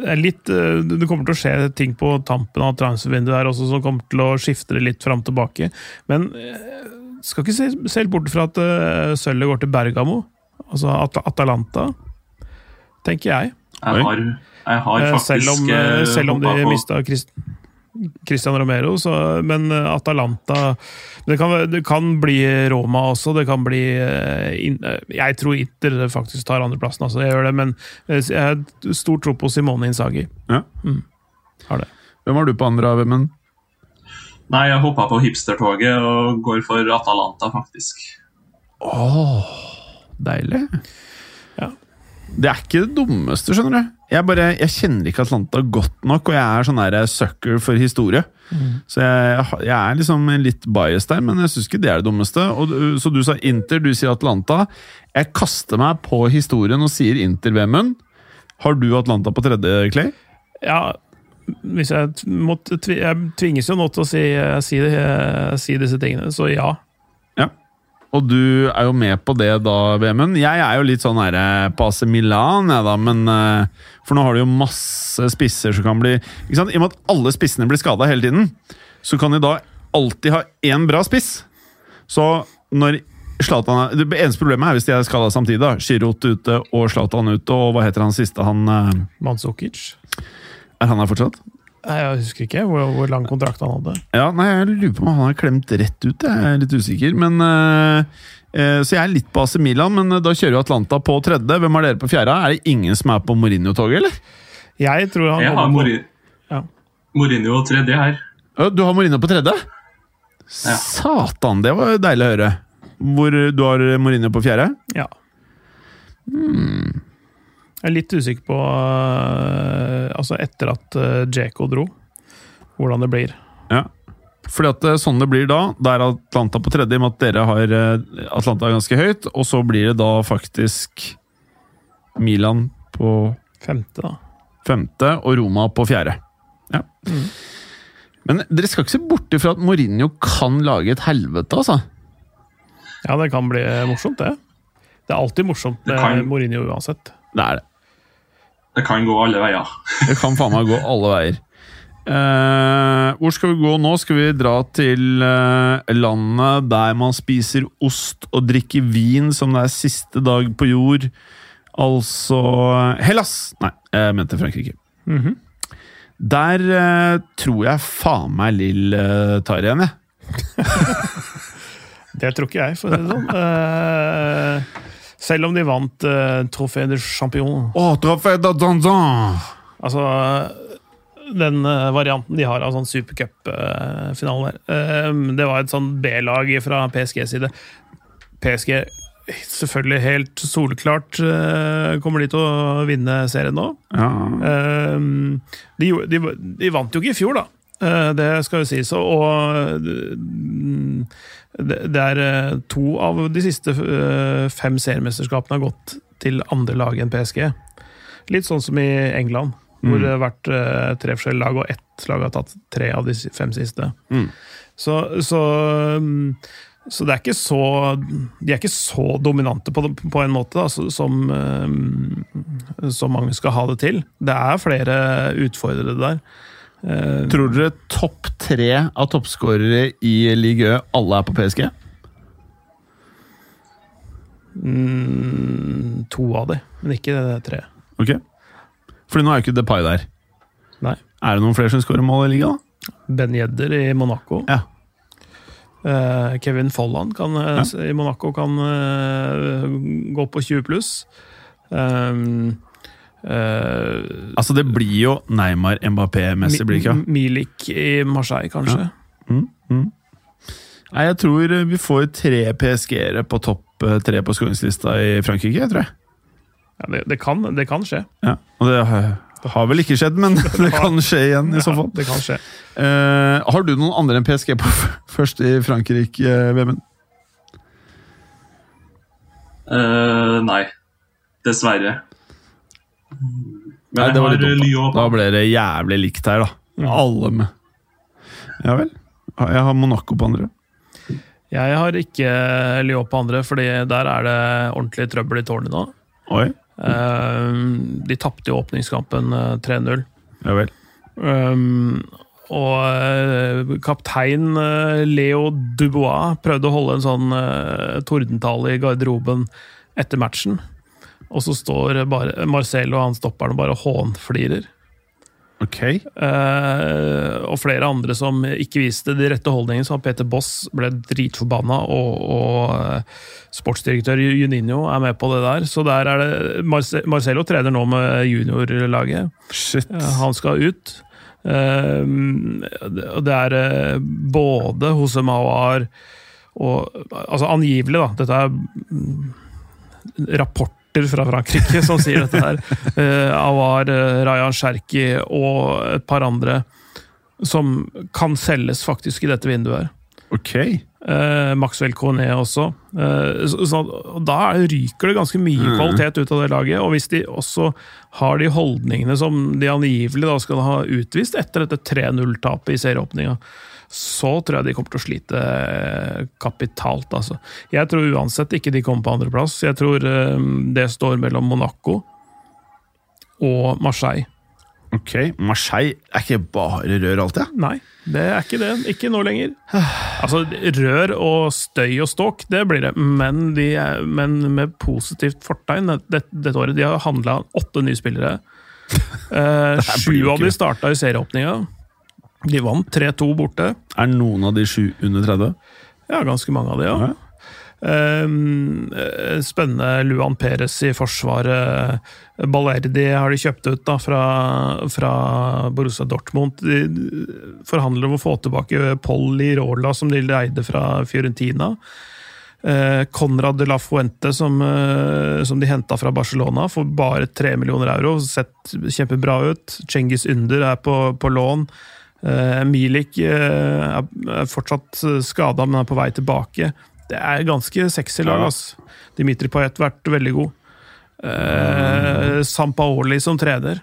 S2: er litt eh, Det kommer til å skje ting på tampen av transfervinduet her også som kommer til å skifte det litt fram og tilbake. Men eh, skal ikke se, se helt bort fra at uh, sølvet går til Bergamo. Altså At Atalanta, tenker jeg.
S3: Jeg har, jeg har
S2: Eh,
S3: faktisk
S2: Selv om, eh, selv om de mista Christ, Christian Romero, så, men Atalanta det kan, det kan bli Roma også. Det kan bli eh, eh, Jeg tror Inter faktisk tar andreplassen, altså. Jeg gjør det, men eh, jeg har stor tro på Simone Insagi.
S1: Ja.
S2: Har det.
S1: Hvem har du på andre, Vemund?
S3: Nei, jeg hoppa på hipstertoget og går for Atalanta, faktisk.
S1: Åh, deilig.
S2: Ja.
S1: Det er ikke det dummeste, skjønner du. Jeg, bare, jeg kjenner ikke Atlanta godt nok, og jeg er sånn der sucker for historie. Så jeg, jeg er liksom litt biased der, men jeg syns ikke det er det dummeste. Og, så du sa Inter, du sier Atlanta. Jeg kaster meg på historien og sier Inter, Vemund. Har du Atlanta på tredje, Clay?
S2: Ja, hvis jeg, måtte, jeg tvinges jo nå til å si, si, si disse tingene, så. Ja.
S1: Og du er jo med på det da, Vemund. Jeg er jo litt sånn her passe på AC Milan, jeg da, men eh, For nå har du jo masse spisser som kan bli ikke sant? I og med at alle spissene blir skada hele tiden, så kan de da alltid ha én bra spiss. Så når Zlatan Det eneste problemet er hvis de er skada samtidig. da Giroud ute og Zlatan ute, og hva heter han siste? Han eh, Er han her fortsatt?
S2: Nei, Jeg husker ikke hvor, hvor lang kontrakt han hadde.
S1: Ja, nei, Jeg lurer på om han har klemt rett ut. Jeg er litt usikker. men eh, eh, Så jeg er litt på AC Milan, men eh, da kjører jo Atlanta på tredje. Hvem er dere på fjerde? Er det ingen som er på Mourinho-toget, eller?
S2: Jeg tror han
S3: Jeg har
S2: Mourinho,
S3: Mori
S2: Ja.
S3: Mourinho tredje her.
S1: Ja, Du har Mourinho på tredje?
S3: Ja.
S1: Satan, det var deilig å høre. Hvor du har Mourinho på fjerde?
S2: Ja. Jeg er litt usikker på øh, Altså, etter at uh, Djeko dro, hvordan det blir.
S1: Ja. Fordi at eh, sånn det blir da, da er Atlanta på tredje, med at dere har eh, Atlanta ganske høyt. Og så blir det da faktisk Milan på
S2: Femte, da.
S1: femte og Roma på fjerde. Ja. Men dere skal ikke se bort ifra at Mourinho kan lage et helvete, altså.
S2: Ja, det kan bli morsomt, det. Det er alltid morsomt med Mourinho uansett.
S1: Det er det.
S3: Det kan gå alle veier.
S1: Det kan faen meg gå alle veier. Eh, hvor skal vi gå nå? Skal vi dra til eh, landet der man spiser ost og drikker vin som det er siste dag på jord? Altså Hellas! Nei, jeg mente Frankrike.
S2: Mhm.
S1: Der eh, tror jeg faen meg Lill eh, tar igjen, jeg.
S2: Det tror ikke jeg, for å si det sånn. Selv om de vant uh, Trofé de Champion.
S1: Oh, trofé de dandan.
S2: Altså den eh, varianten de har av sånn supercup-finale der. Eh, det var et sånn B-lag fra PSG side. PSG selvfølgelig helt soleklart kommer de til å vinne serien nå.
S1: Ja.
S2: De, de, de vant jo ikke i fjor, da. Det skal jo sies. Og det er eh, to av de siste eh, fem seriemesterskapene har gått til andre lag enn PSG. Litt sånn som i England, hvor det har vært eh, tre forskjellige lag, og ett lag har tatt tre av de fem siste.
S1: Mm.
S2: Så, så, mm, så det er ikke så De er ikke så dominante på, på en måte da, som, eh, som mange skal ha det til. Det er flere utfordrere der. Eh,
S1: Tror dere topp tre av toppskårere i Ligue Ø alle er på PSG?
S2: mm, to av de, men ikke tre.
S1: Ok. Fordi nå er jo ikke Depay der.
S2: Nei.
S1: Er det noen flere som skårer mål i ligaen?
S2: Ben Jedder i Monaco.
S1: Ja.
S2: Uh, Kevin Folland kan, eh,
S1: Ja.
S2: i Monaco kan uh, gå på 20 pluss. Um, eh,
S1: Altså, det blir jo Neymar, Mbappé, Messi, blir det ikke?
S2: Milik i Marseille, kanskje.
S1: Mm, mm. Nei, jeg tror eh, vi får tre PSG-ere på topp eh, tre på skåringslista i Frankrike, tror jeg.
S2: Ja, det, det, kan, det kan skje.
S1: Ja. Og det har, vel ikke skjedd, men det kan skje igjen, i så fall.
S2: Ja, det kan skje.
S1: Uh, har du noen andre enn PSG på f- først i Frankrike, eh, Vemund?
S3: Uh, nei, dessverre.
S1: Nei, det var litt dumt. Da Da ble det jævlig likt her, da. Alle med. Ja vel. Jeg har Monaco på andre.
S2: Jeg har ikke Lyon på andre, fordi der er det ordentlig trøbbel i tårnet nå.
S1: Oi.
S2: Eh, de tapte jo åpningskampen eh, 3-0.
S1: Ja vel.
S2: Um, og eh, kaptein eh, Leo Dubois prøvde å holde en sånn tordentale i garderoben etter matchen. Og så står bare Marcelo og han stopperen og bare hånflirer.
S1: Ok.
S2: Eh, og flere andre som ikke viste de rette holdningene, så Peter Boss ble dritforbanna, og, og eh, sportsdirektør Juninho er med på det der. Så der er det Marce Marcelo trener nå med juniorlaget.
S1: Shit.
S2: Eh, Han skal ut. Eh, det er både Jose Mawar og Altså angivelig, da. Dette er mm, rapporter fra Frankrike som sier dette her. Eh, Awar, eh, Rayan Cherki og et par andre som kan selges faktisk i dette vinduet. her.
S1: Ok.
S2: Uh, Maxwell Cornet også. Uh, så, så, da ryker det ganske mye
S1: mm.
S2: kvalitet ut av det laget. Og hvis de også har de holdningene som de angivelig da skal ha utvist etter dette 3-0-tapet i serieåpninga, så tror jeg de kommer til å slite eh, kapitalt. Altså. Jeg tror uansett ikke de kommer på andreplass. Jeg tror eh, det står mellom Monaco og Marseille.
S1: Ok. Marseille er ikke bare rør alltid?
S2: Nei, det er ikke det. Ikke nå lenger. Altså, Rør og støy og ståk, det blir det, men, de er, men med positivt fortegn dette, dette året. De har handla åtte nye spillere. Eh, Sju av
S1: dem
S2: de starta i serieåpninga. De vant 3-2 borte.
S1: Er noen av de sju under 30?
S2: Ja, ganske mange av de, ja.
S1: Ja.
S2: Eh, spennende Luan Perez i forsvaret. Ballerdi har de kjøpt ut da, fra, fra Borussia Dortmund. De forhandler om å få tilbake Paul Lirola, som de leide fra Fiorentina. Uh, Conrad de la Fuente, som, uh, som de henta fra Barcelona, for bare 3 millioner euro. Sett kjempebra ut. Cengiz Under er på, på lån. Eh, Milik eh, er fortsatt skada, men er på vei tilbake. Det er ganske sexy lag.
S1: Ja.
S2: Dimitri Payet har vært veldig god. Uh, Sampaoli som trener.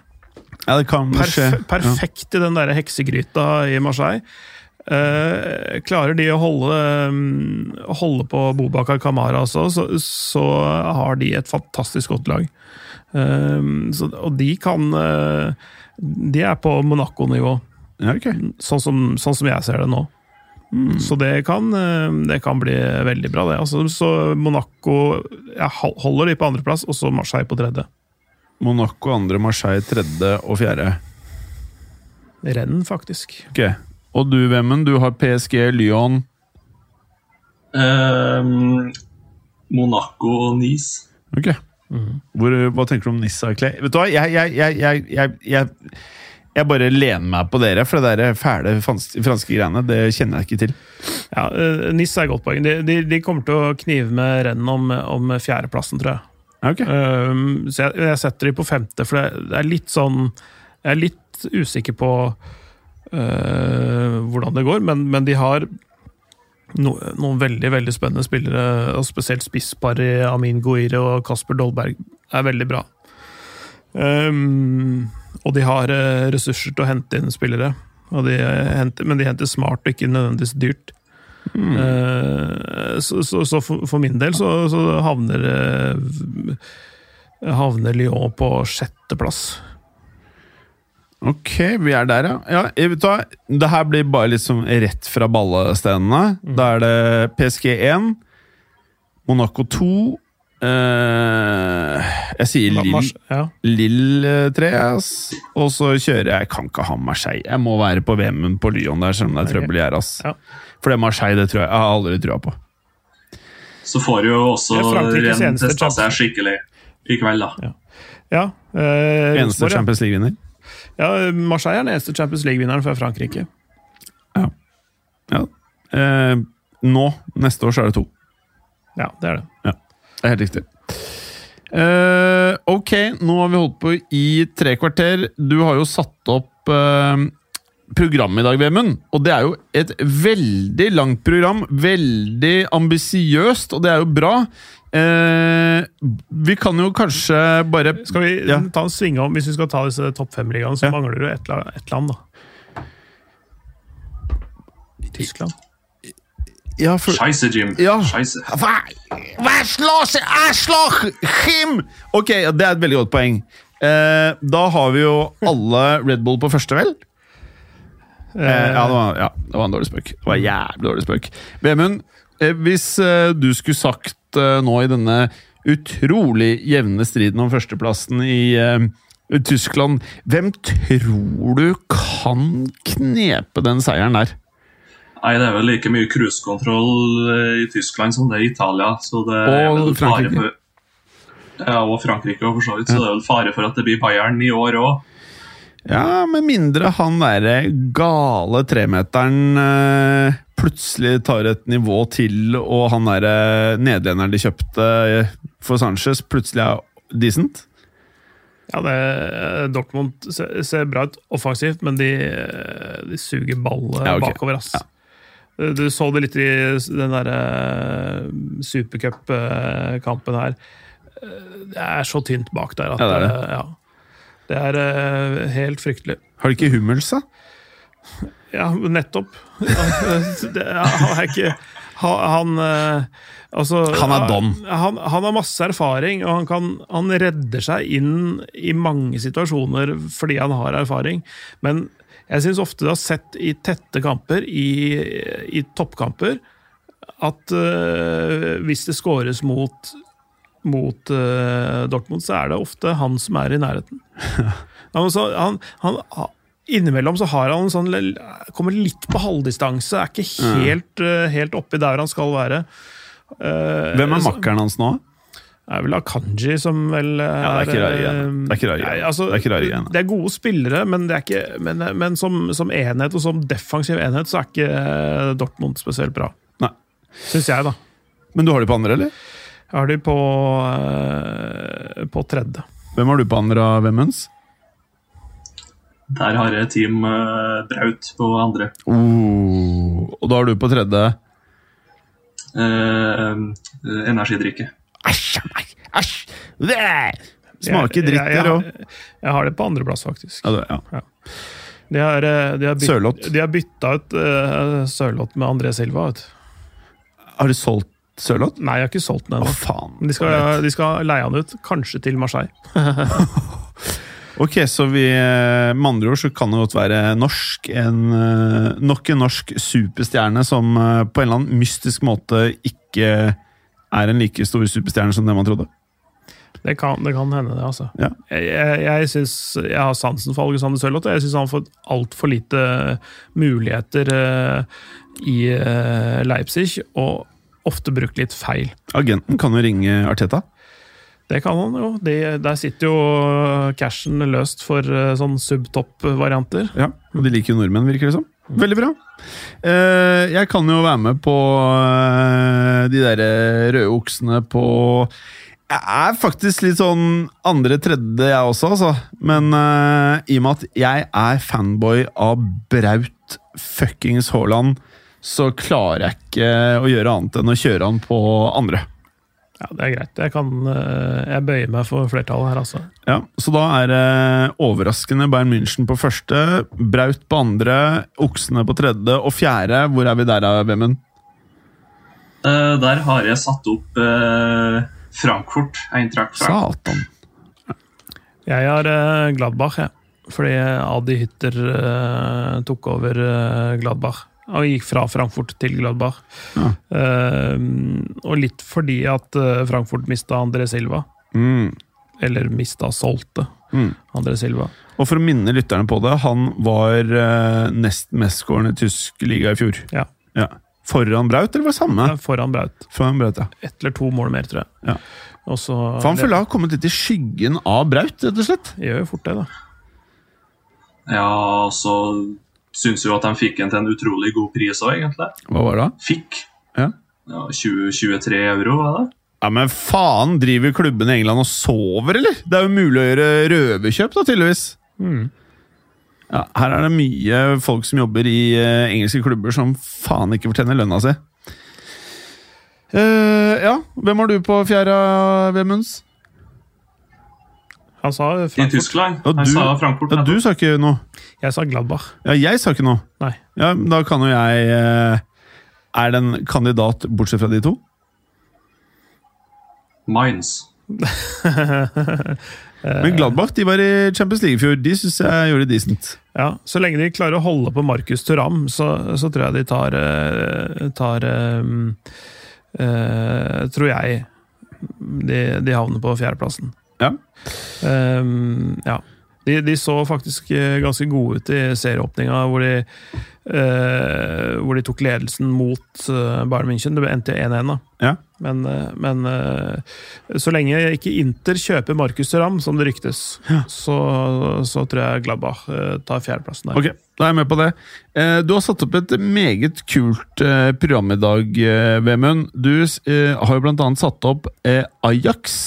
S1: Ja, det kan
S2: Perf
S1: skje.
S2: perfekt i den der heksegryta i Marseille. Uh, klarer de å holde, um, holde på Bobakar Kamara også, så, så har de et fantastisk godt lag. Uh, så, og de kan eh, De er på Monaco-nivå,
S1: Ja, okay.
S2: sånn som, sånn som jeg ser det nå. Så det kan, eh, det kan bli veldig bra, det. Altså, så Monaco jeg holder de på andreplass, og så Marseille på tredje.
S1: Monaco andre, Marseille tredje og fjerde.
S2: Renn, faktisk.
S1: Ok. Og du, Vemmen, du har PSG, Lyon
S3: um, Monaco og Nice.
S1: Ok. Hvor, hva tenker du om Nissa Clay? Vet du hva, jeg, jeg, jeg, jeg, jeg, bare lener meg på dere, for det der fæle franske, franske greiene, det kjenner jeg ikke til.
S2: Ja, eh, Nis er et godt poeng. De, de, de kommer til å knive med renn om, om fjerdeplassen, tror jeg.
S1: Okay. Ok.
S2: Um, så jeg, jeg setter de på femte, for det, det er litt sånn Jeg er litt usikker på uh, hvordan det går, men, men de har no, noen veldig veldig spennende spillere, og spesielt spissparet Amin Goire og Kasper Dolberg er veldig bra. Um, og de har eh, ressurser til å hente inn spillere, og de henter, men de henter smart og ikke nødvendigvis dyrt. Mm. så, så, så for, min del så, så havner eh, Havner Lyon på sjetteplass.
S1: Ok, vi er der, ja. ja? Det her blir bare litt som rett fra ballestenene. Da er det PSG 1, Monaco 2 eh, Jeg sier Lill
S2: ja.
S1: Lill 3, ass. Og så kjører jeg Jeg kan ikke ha Marseille. Jeg må være på VM-en på Lyon der, selv om det er trøbbel i her, ass.
S2: Ja.
S1: For det Marseille, det tror jeg Jeg har aldri trua på.
S3: Så får du jo også Renn testa seg skikkelig i kveld, da.
S2: ja Uh,
S1: Eneste
S2: Rosenborg.
S1: Champions League-vinner.
S2: Ja, Marseille er den eneste Champions League-vinneren fra Frankrike.
S1: Ja. Eh, nå, neste år, så er det to.
S2: Ja, det er det.
S1: Det er helt riktig. Uh, ok, nå har vi holdt på i tre kvarter. Du har jo satt opp uh, programmet i dag, Vemund. Og det er jo et veldig langt program. Veldig ambisiøst, og det er jo bra. Eh, vi kan jo kanskje bare
S2: Skal vi
S1: Ja.
S2: ta en sving om, Hvis vi skal ta disse topp fem-ligaene, så
S1: Ja.
S2: mangler du ett et land, da. Tyskland.
S1: Ja, for
S3: Scheisse, Jim.
S1: Ja.
S3: Scheisse.
S1: Hva, hva slår seg? Jeg slår him! Ok, det er et veldig godt poeng. Eh, da har vi jo alle Red Bull på første, vel? Eh, ja, det var, ja, det var en dårlig spøk. Det var en jævlig dårlig spøk. Vemund, eh, hvis eh, du skulle sagt eh, nå i denne utrolig jevne striden om førsteplassen i eh, Tyskland, hvem tror du kan knepe den seieren der?
S3: Nei, Det er vel like mye cruisekontroll eh, i Tyskland som det er i Italia. Så det er
S1: Og Frankrike.
S3: for ja, og Frankrike, og for så vidt. Så det er vel fare for at det blir Bayern i år òg.
S1: Ja, med mindre han derre gale tremeteren øh, plutselig tar et nivå til, og han derre nederlenderen de kjøpte eh, for Sanchez, plutselig er decent.
S2: Ja, det, Dortmund ser, ser bra ut offensivt, men de, de suger ball eh,
S1: Ja, okay.
S2: bakover. ass.
S1: Ja.
S2: Du så det litt i den derre supercup-kampen her. Det er så tynt bak der at
S1: Ja, det er det.
S2: eh, ja. Det er eh, helt fryktelig.
S1: Har de ikke Hummels, da?
S2: Ja, nettopp. det er ikke ha- Han eh, Altså
S1: Han er don.
S2: Han, han har masse erfaring, og han, kan, han redder seg inn i mange situasjoner fordi han har erfaring. Men jeg syns ofte du har sett i tette kamper, i, i toppkamper, at uh, hvis det scores mot mot uh, Dortmund, så er det ofte han som er i nærheten. Ja, så, han, han, innimellom så har han en sånn kommer litt på halvdistanse, er ikke helt, uh, helt oppi der han skal være.
S1: Hvem er makkeren hans nå?
S2: Det er vel Akanji som vel er
S1: Ja, det er ikke rare greiene.
S2: eh,
S1: er
S2: altså,
S1: Det er
S2: er gode spillere, men, det er ikke, men, men som, som enhet og som defensiv enhet så er ikke eh, Dortmund spesielt bra.
S1: Nei.
S2: Syns jeg, da.
S1: Men du har de på andre, eller?
S2: Jeg har de på, eh, på tredje.
S1: Hvem har du på andre av Vemmens?
S3: Der har jeg Team Braut på andre.
S1: Oh, og da har du på tredje
S3: Eh, energidrikke.
S1: Æsj! Æsj! Smaker dritt,
S2: jeg,
S1: òg.
S2: jeg, jeg har det på andreplass, faktisk.
S1: Ja, det- ja.
S2: De har, eh, de har, byt,
S1: Sørloth.
S2: de har bytta ut uh, Sørloth med André Silva. Vet.
S1: Har du solgt Sørloth?
S2: Nei, jeg har ikke solgt den ennå. De de skal leie han ut, kanskje til Marseille.
S1: Ok, så vi eh, Med andre ord så kan det godt være norsk en, eh, nok en norsk superstjerne som eh, på en eller annen mystisk måte ikke er en like stor superstjerne som det man trodde.
S2: Det kan, det kan hende, det. altså.
S1: Ja.
S2: Jeg, jeg, jeg, synes, jeg har sansen for Alexander Sørloth. Jeg syns han har fått altfor lite muligheter uh, i uh, Leipzig, og ofte brukt litt feil.
S1: Agenten kan jo ringe Arteta.
S2: Det kan han jo. De, der sitter jo cashen løst for uh, sånn subtopp-varianter.
S1: Ja, og de liker jo nordmenn, virker det som. Veldig bra. Eh, jeg kan jo være med på eh, de der røde oksene på Jeg er faktisk litt sånn andre-tredje, jeg også, altså. Men eh, i og med at jeg er fanboy av Braut fuckings Haaland, så klarer jeg ikke å gjøre annet enn å kjøre han på andre.
S2: Ja, Det er greit. Jeg, kan, eh, jeg bøyer meg for flertallet her, altså.
S1: Ja, Så da er det overraskende Bayern München på første, Braut på andre, Oksene på tredje og fjerde. Hvor er vi der, Vemund?
S3: Uh, der har jeg satt opp uh, Frankfurt. Eintracht Frankfurt.
S1: Satan.
S2: Jeg har uh, Gladbach, jeg. Fordi Adi Hytter tok over Gladbach. Og gikk fra Frankfurt til Gladbach.
S1: Ja.
S2: Uh, og litt fordi at eh, Frankfurt mista André Silva.
S1: Mm.
S2: Eller mista, solgte
S1: Mm.
S2: André Silva.
S1: Og for å minne lytterne på det, han var uh, nest mestskårende i tysk liga i fjor.
S2: Ja.
S1: Ja. Foran Braut, eller var det samme?
S2: Er Foran Braut.
S1: Foran Braut, ja.
S2: Ett eller to mål mer, tror jeg.
S1: Ja.
S2: Også,
S1: For han føler jeg har kommet litt i skyggen av Braut, rett og slett.
S2: Det gjør jo fort det, da.
S3: Ja, og så syns jo at de fikk en til en utrolig god pris òg, egentlig.
S1: Hva var det?
S3: Fikk.
S1: Ja.
S3: Ja, 20, 23 euro, var det?
S1: Ja, Men faen, driver klubbene i England og sover, eller? Det er jo mulig å gjøre røverkjøp, da, tydeligvis.
S2: Mm.
S1: Ja, her er det mye folk som jobber i uh, engelske klubber som faen ikke fortjener lønna si. Uh, ja, hvem har du på fjerde, Vemunds?
S2: Han sa
S3: I
S2: Frankfurt.
S3: Tyskland.
S1: Og
S3: Han
S1: du-
S3: sa Frankfurt.
S1: Ja, du sa ikke noe.
S2: Jeg sa Gladbach.
S1: Ja, jeg sa ikke noe.
S2: Nei.
S1: Ja, Da kan jo jeg eh, Er det en kandidat bortsett fra de to?
S3: Mines.
S1: Men Gladbach de var i Champions League i fjor. De syns jeg gjorde det decent.
S2: Ja, Så lenge de klarer å holde på Markus Thuram, så, så tror jeg de tar, eh, tar eh, eh, Tror jeg de, de havner på fjerdeplassen.
S1: Ja.
S2: Um, ja. De, de, så faktisk eh, ganske gode ut i serieåpninga, hvor, uh, hvor de tok ledelsen mot uh, Bayern München. Det endte 1-1, da.
S1: Ja.
S2: Men, uh, men så lenge ikke Inter kjøper Markus Thuram, som det ryktes,
S1: Ja.
S2: så, så tror jeg Gladbach tar fjerdeplassen der.
S1: Ok, da er jeg med på det. Du har satt opp et meget kult program i dag, Vemund. Du har jo annet satt opp Ajax,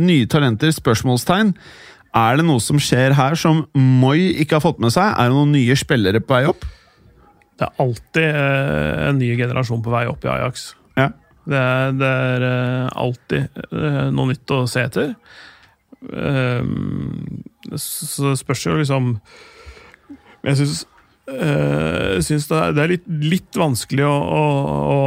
S1: nye talenter, spørsmålstegn. Er det noe som skjer her som Moi ikke har fått med seg? Er det noen nye spillere på vei opp?
S2: Det er alltid eh, en ny generasjon på vei opp i Ajax. Det er, det er eh, alltid eh, noe nytt å se etter. Um, så det spørs jo liksom Jeg syns Uh, syns det er, det er litt, litt, vanskelig å, å, å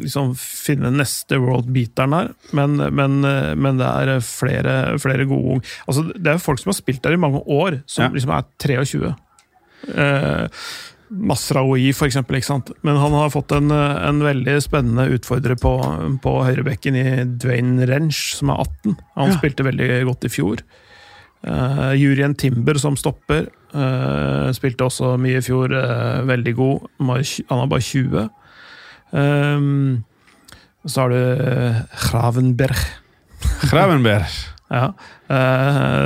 S2: liksom finne neste world beateren her, men, men, men, det er flere, flere gode altså, Det er folk som har spilt der i mange år, som
S1: ja.
S2: liksom er 23. Uh, For eksempel. Ikke sant? Men han har fått en, en veldig spennende utfordrer på, på høyrebekken i Dwayne Rench, som er 18. Han
S1: Ja.
S2: spilte veldig godt i fjor. Uh, Jurien Timber som stopper. Uh, spilte også mye i fjor, uh, veldig god. Han er bare 20. Um, så har du Gravenberg,
S1: Gravenberg.
S2: ja,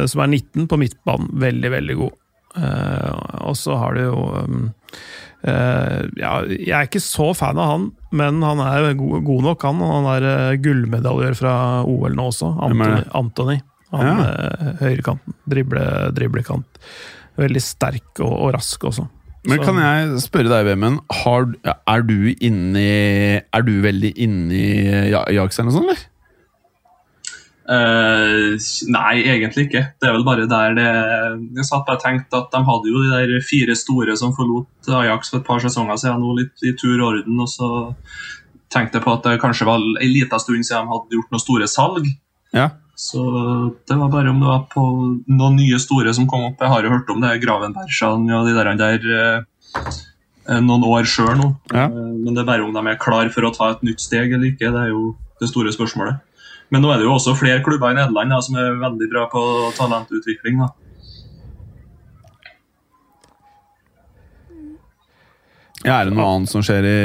S2: som er 19 på midtbanen. Veldig, veldig god. Uh, og så har du jo um, uh, ja, Jeg er ikke så fan av han, men han er god, god nok, han. Han er uh, gullmedaljør fra OL nå også. Anthony. Anthony. Han
S1: Ja.
S2: høyrekanten. Drible, driblekant. Veldig sterk og, og rask også.
S1: Men kan jeg spørre deg, Vemund, er du inni Er du veldig inni Ja- Jaksen og sånn, eller?
S3: Eh, nei, egentlig ikke. Det er vel bare der det Jeg satt bare og tenkte at de hadde jo de der fire store som forlot Ajax for et par sesonger siden, nå litt i tur og orden. Og så tenkte jeg på at det kanskje var en liten stund siden de hadde gjort noen store salg.
S1: Ja.
S3: Så det var bare om det var på noen nye store som kom opp. Jeg har jo hørt om det Gravenbergsan og de der, der eh, noen år sjøl nå.
S1: Ja.
S3: Eh, Men det er bare om de er klar for å ta et nytt steg eller ikke. Det er jo det store spørsmålet. Men nå er det jo også flere klubber i Nederland da, som er veldig bra på talentutvikling. da.
S1: ja. Er det noe annet som skjer i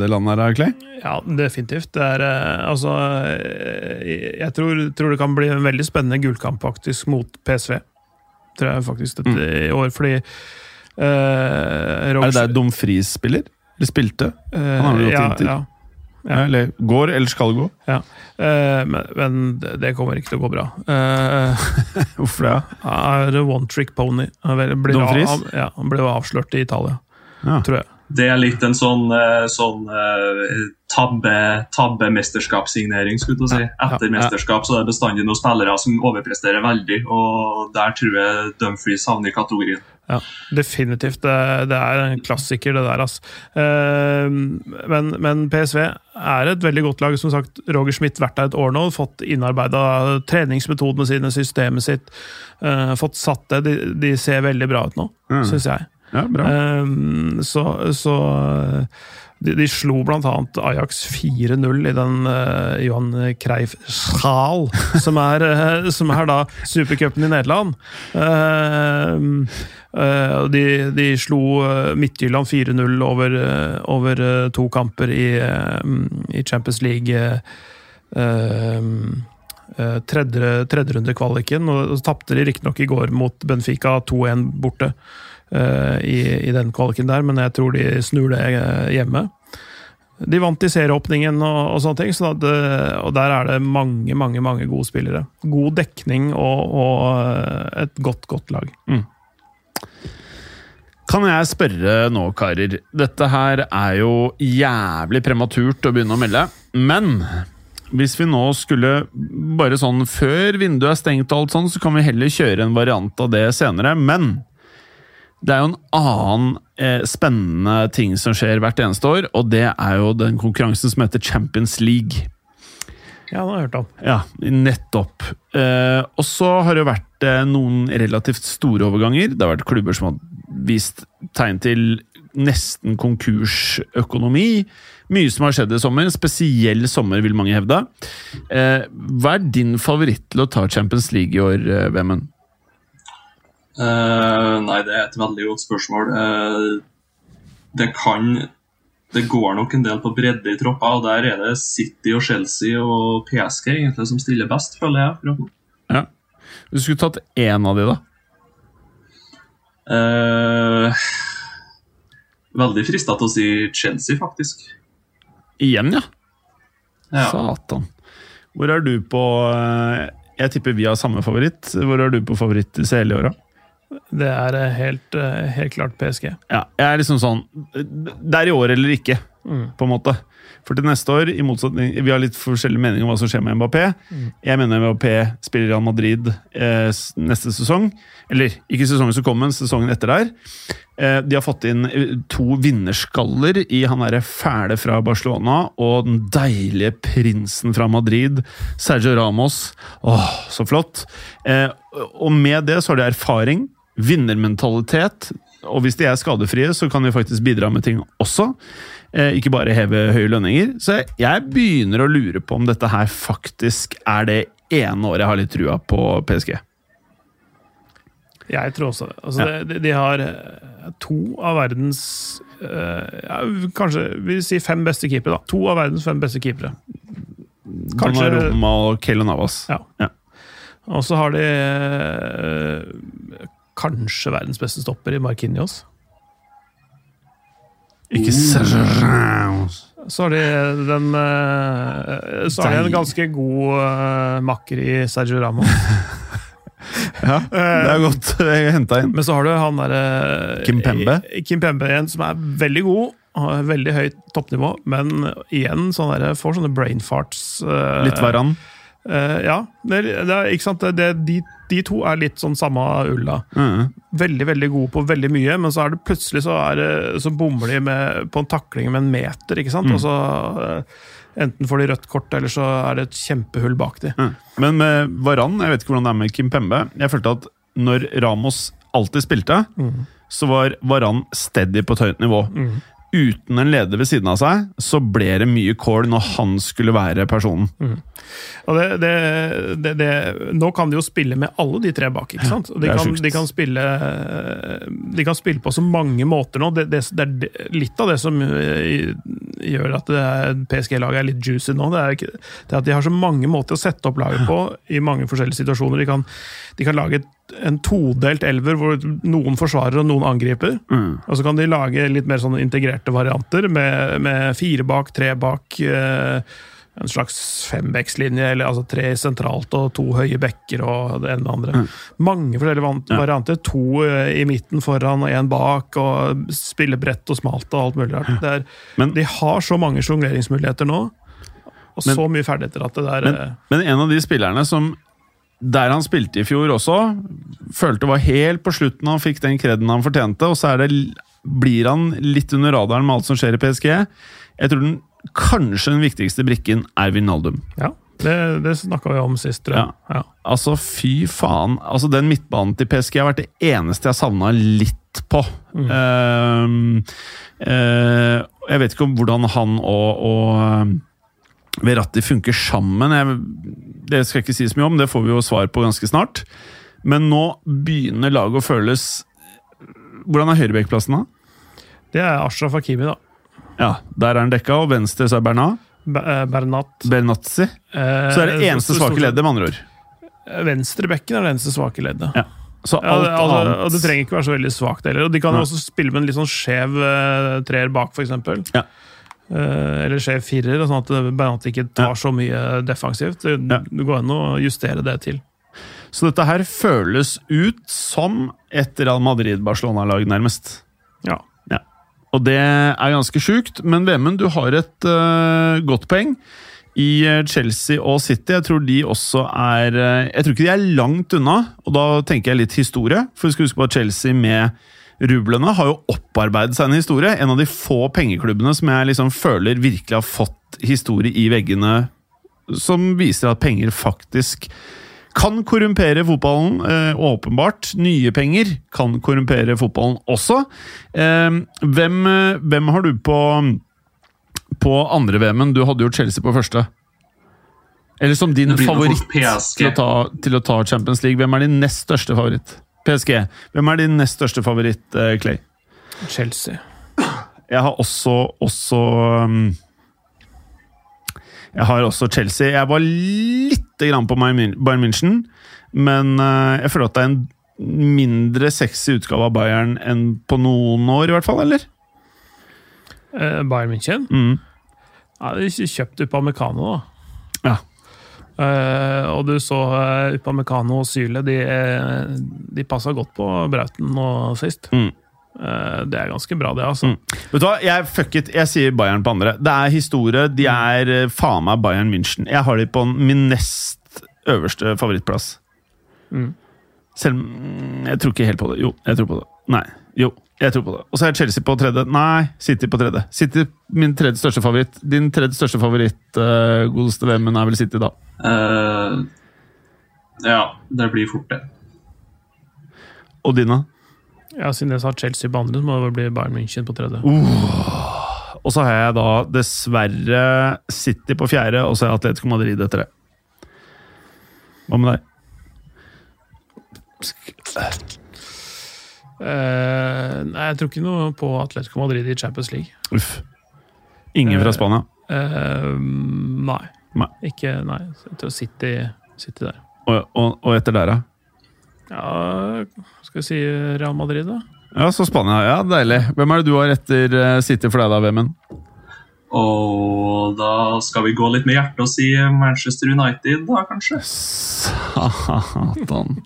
S1: det landet her, Clay?
S2: Ja, definitivt. Det er eh, altså eh, Jeg tror, tror det kan bli en veldig spennende gullkamp faktisk mot PSV. Tror jeg faktisk dette i år, fordi eh,
S1: Er det der Dumfries spiller? Eller spilte? Han har jo gått
S2: ja,
S1: inn til-
S2: ja,
S1: Ja. Eller går, eller skal gå?
S2: ja. Uh, men, men det kommer ikke til å gå bra. Uh,
S1: Hvorfor det?
S2: Er one trick pony. Blir av- Ja, ble avslørt i Italia,
S1: Ja.
S2: tror jeg.
S3: Det er litt en sånn, eh, sånn eh, tabbe, tabbe-mesterskapssignering, skulle du si. Etter mesterskap så er det bestandig noen spillere som overpresterer veldig, og der tror jeg Dumfries havner i kategorien.
S2: Ja, definitivt. Det, det er en klassiker, det der. Altså. Men, men PSV er et veldig godt lag. Som sagt, Roger Schmidt vært der et år nå, fått innarbeida treningsmetodene sine, systemet sitt. eh, fått satt det. De, de ser veldig bra ut nå,
S1: Mm.
S2: syns jeg.
S1: Ja.
S2: Eh, så så de, de slo annet Ajax 4-0 i den uh, Johan Creif Schaal, som er, eh, som er da supercupen i Nederland. Uh, uh, de, de slo Midtjylland 4-0 over, over to kamper i, i Champions League. eh, eh, tredje, tredje runde kvaliken, og så tapte de riktignok i går mot Benfica 2-1 borte i, i den kvaliken der, men jeg tror de snur det eh, hjemme. De vant i serieåpningen og, og sånne ting, så eh, og der er det mange, mange mange gode spillere. God dekning og, og eh, et godt, godt lag.
S1: Kan jeg spørre nå, karer? Dette her er jo jævlig prematurt å begynne å melde, men hvis vi nå skulle bare sånn før vinduet er stengt og alt sånn, så kan vi heller kjøre en variant av det senere. Men Det er jo en annen eh, spennende ting som skjer hvert eneste år, og det er jo den konkurransen som heter Champions League.
S2: Ja, det har jeg hørt om.
S1: Ja, nettopp. Eh, og så har det jo vært eh, noen relativt store overganger. Det har vært klubber som har vist tegn til nesten konkursøkonomi. Mye som har skjedd i sommer. En spesiell sommer, vil mange hevde. Eh, hva er din favoritt til å ta Champions League i år, eh, Vemund?
S3: Eh, nei, det er et veldig godt spørsmål. Uh, det kan Det går nok en del på bredde i troppa, og der er det City og Chelsea og PSG egentlig som stiller best, føler jeg. akkurat nå.
S1: Ja. Du skulle tatt én av de, da?
S3: Uh, veldig frista til å si Chelsea, faktisk.
S1: Igjen, ja?
S3: Ja.
S1: Satan. Hvor er du på Jeg tipper vi har samme favoritt. Hvor er du på favoritt i hele åra?
S2: Det er eh, helt, eh, helt klart PSG.
S1: Ja, jeg er liksom sånn Det er i år eller ikke, på en måte. For til neste år, i motsetning Vi har litt forskjellige meninger om hva som skjer med Mbappé. Jeg mener Mbappé spiller i Real Madrid eh, neste sesong. Eller ikke sesongen som kommer, men sesongen etter der. Eh, de har fått inn eh, to vinnerskaller i han derre fæle fra Barcelona og den deilige prinsen fra Madrid, Sergio Ramos. Åh, så flott! Eh, og med det så har de erfaring, vinnermentalitet, og hvis de er skadefrie, så kan de faktisk bidra med ting også. Eh, ikke bare heve høye lønninger. Så jeg, begynner å lure på om dette her faktisk er det ene året jeg har litt trua på PSG.
S2: Jeg tror også det. Altså,
S1: Ja.
S2: de, de har eh, to av verdens eh, ja, Kanskje vi sier fem beste keepere. da. To av verdens fem beste keepere. Kanskje-
S1: Roma og Kelle Navas.
S2: Ja.
S1: Ja.
S2: Og så har de eh, kanskje verdens beste stopper i Marquinhos.
S1: Ikke Sergio Ramos.
S2: Så har de den eh, Så har de en ganske god eh, makker i Sergio Ramos.
S1: Ja, det er godt henta inn.
S2: Men så har du han derre
S1: Kimpembe?
S2: Kim Pembe igjen, som er veldig god. Har veldig høyt toppnivå, men igjen sånn der, får sånne brain farts. eh,
S1: Litt Varan.
S2: Eh, ja, det, det ikke sant? Det, de, de to er litt sånn samme ulla.
S1: Mm.
S2: Veldig veldig gode på veldig mye, men så er det plutselig så, er det, så bommer de med, på en takling med en meter. ikke sant?
S1: Mm.
S2: Og så Uh, Enten får de rødt kort, eller så er det et kjempehull bak de.
S1: Mm. Men med Varan, jeg vet ikke hvordan det er med Kim Pembe. Jeg følte at når Ramos alltid spilte, så var Varan steady på et høyt nivå. Uten en leder ved siden av seg, så ble det mye kål når han skulle være personen.
S2: Og det, det, det, det, nå kan de jo spille med alle de tre bak. ikke sant? De, kan, de, kan spille, de kan spille på så mange måter nå. Det er litt av det som eh, gjør at PSG-laget er litt juicy nå. Det er, ikke, det er at de har så mange måter å sette opp laget på i mange forskjellige situasjoner. De kan, de kan lage en todelt elver hvor noen forsvarer og noen angriper. Og så kan de lage litt mer sånn integrerte varianter med, med fire bak, tre bak. Eh, en slags fembekslinje, eller altså tre sentralt og to høye bekker og det ene med andre. Mange forskjellige
S1: Ja.
S2: varianter. To eh, i midten foran og én bak, og spille bredt og smalt og alt mulig rart. Er,
S1: Men-
S2: de har så mange sjongleringsmuligheter nå, og
S1: Men-
S2: så mye ferdigheter at det der
S1: Men,
S2: eh,
S1: men en av de spillerne som der han spilte i fjor også, følte var helt på slutten han fikk den kreden han fortjente, og så er det, blir han litt under radaren med alt som skjer i PSG. Jeg tror den kanskje den viktigste brikken er Vinaldum.
S2: Ja, det, det snakka vi om sist, tror jeg. Ja.
S1: Altså, fy faen. Altså, Den midtbanen til PSG har vært det eneste jeg savna litt på. Mm. Uh, uh, jeg vet ikke om hvordan han og, og eh, Verratti funker sammen. Jeg, det skal jeg ikke si så mye om, det får vi jo svar på ganske snart. Men nå begynner laget å føles Hvordan er høyrebekkplassen, da?
S2: Det er Ashraf Hakimi, da.
S1: Ja, Der er han dekka, og venstre så er Bernat.
S2: Eh, Bernat.
S1: Bernazzi. Så er det eneste svake leddet, med andre ord.
S2: Venstre bekken er det eneste svake leddet.
S1: Ja. Så
S2: Ja,
S1: alt
S2: det, altså,
S1: annet
S2: og det trenger ikke være så veldig svakt heller. Og de kan
S1: jo
S2: jo også spille med en litt sånn skjev uh, treer bak, f.eks.
S1: Ja.
S2: Uh, eller skjev firer, sånn at Bernat ikke tar
S1: Ja.
S2: så mye defensivt. Det, det går an å justere det til.
S1: Så dette her føles ut som et Real Madrid-Barcelona-lag, nærmest. Og det er ganske sjukt, men Vemund, du har et uh, godt poeng. I øh, Chelsea og City, jeg tror de også er øh, Jeg tror ikke de er langt unna, og da tenker jeg litt historie. For vi skal huske på at Chelsea med rublene har jo opparbeidet seg en historie. En av de få pengeklubbene som jeg liksom føler virkelig har fått historie i veggene, som viser at penger faktisk kan korrumpere fotballen, eh, åpenbart. Nye penger kan korrumpere fotballen også. Eh, hvem, eh, hvem har du på, på andre VM-en? Du hadde jo Chelsea på første. Eller som din favoritt til å, ta, til å ta Champions League. Hvem er din nest største favoritt? PSG. Hvem er din nest største favoritt, eh, Clay?
S2: Chelsea.
S1: Jeg har også, også um, Jeg har også Chelsea. Jeg var lite grann på Bayern München, men eh, jeg føler at det er en mindre sexy utgave av Bayern enn på noen år, i hvert fall, eller?
S2: Eh, Bayern München.
S1: Mm.
S2: Ja, de kjøpte Upamecano, da.
S1: Ja.
S2: Eh, og du så uh, Upamecano og Syle, de, eh, de passa godt på Brauten nå sist.
S1: Mm.
S2: Eh, det er ganske bra, det, altså.
S1: Mm. Vet du hva, jeg fucket, jeg sier Bayern på andre. Det er historie, de er eh, faen meg Bayern München. Jeg har de på min nest øverste favorittplass.
S2: Mm.
S1: Selv mm, Jeg tror ikke helt på det. Jo, jeg tror på det. Nei. Jo, jeg tror på det. Og så er Chelsea på tredje. Nei, City på tredje. City min tredje største favoritt. Din tredje største favoritt, uh, godeste VM-en, er vel City, da.
S3: Uh, ja, det blir fort det.
S1: Og din, da?
S2: Ja, Siden jeg sa Chelsea på andre, så må det vel bli Bayern München på tredje.
S1: Og så har jeg da dessverre City på fjerde, og så er Atletico Madrid etter det. Hva med deg?
S2: Uh, nei, jeg tror ikke noe på Atletico Madrid i Champions League.
S1: Uff. Ingen fra
S2: Eh,
S1: Spania?
S2: Uh, nei.
S1: Nei.
S2: Ikke Nei. Jeg tror City, City der.
S1: Og, og, og etter der, da?
S2: Ja, skal vi si Real Madrid, da?
S1: Ja, så Spania. Ja, deilig. Hvem er det du har etter eh, City for deg, da, VM-en?
S3: Og da skal vi gå litt med hjertet og si Manchester United, da, kanskje?
S1: Satan.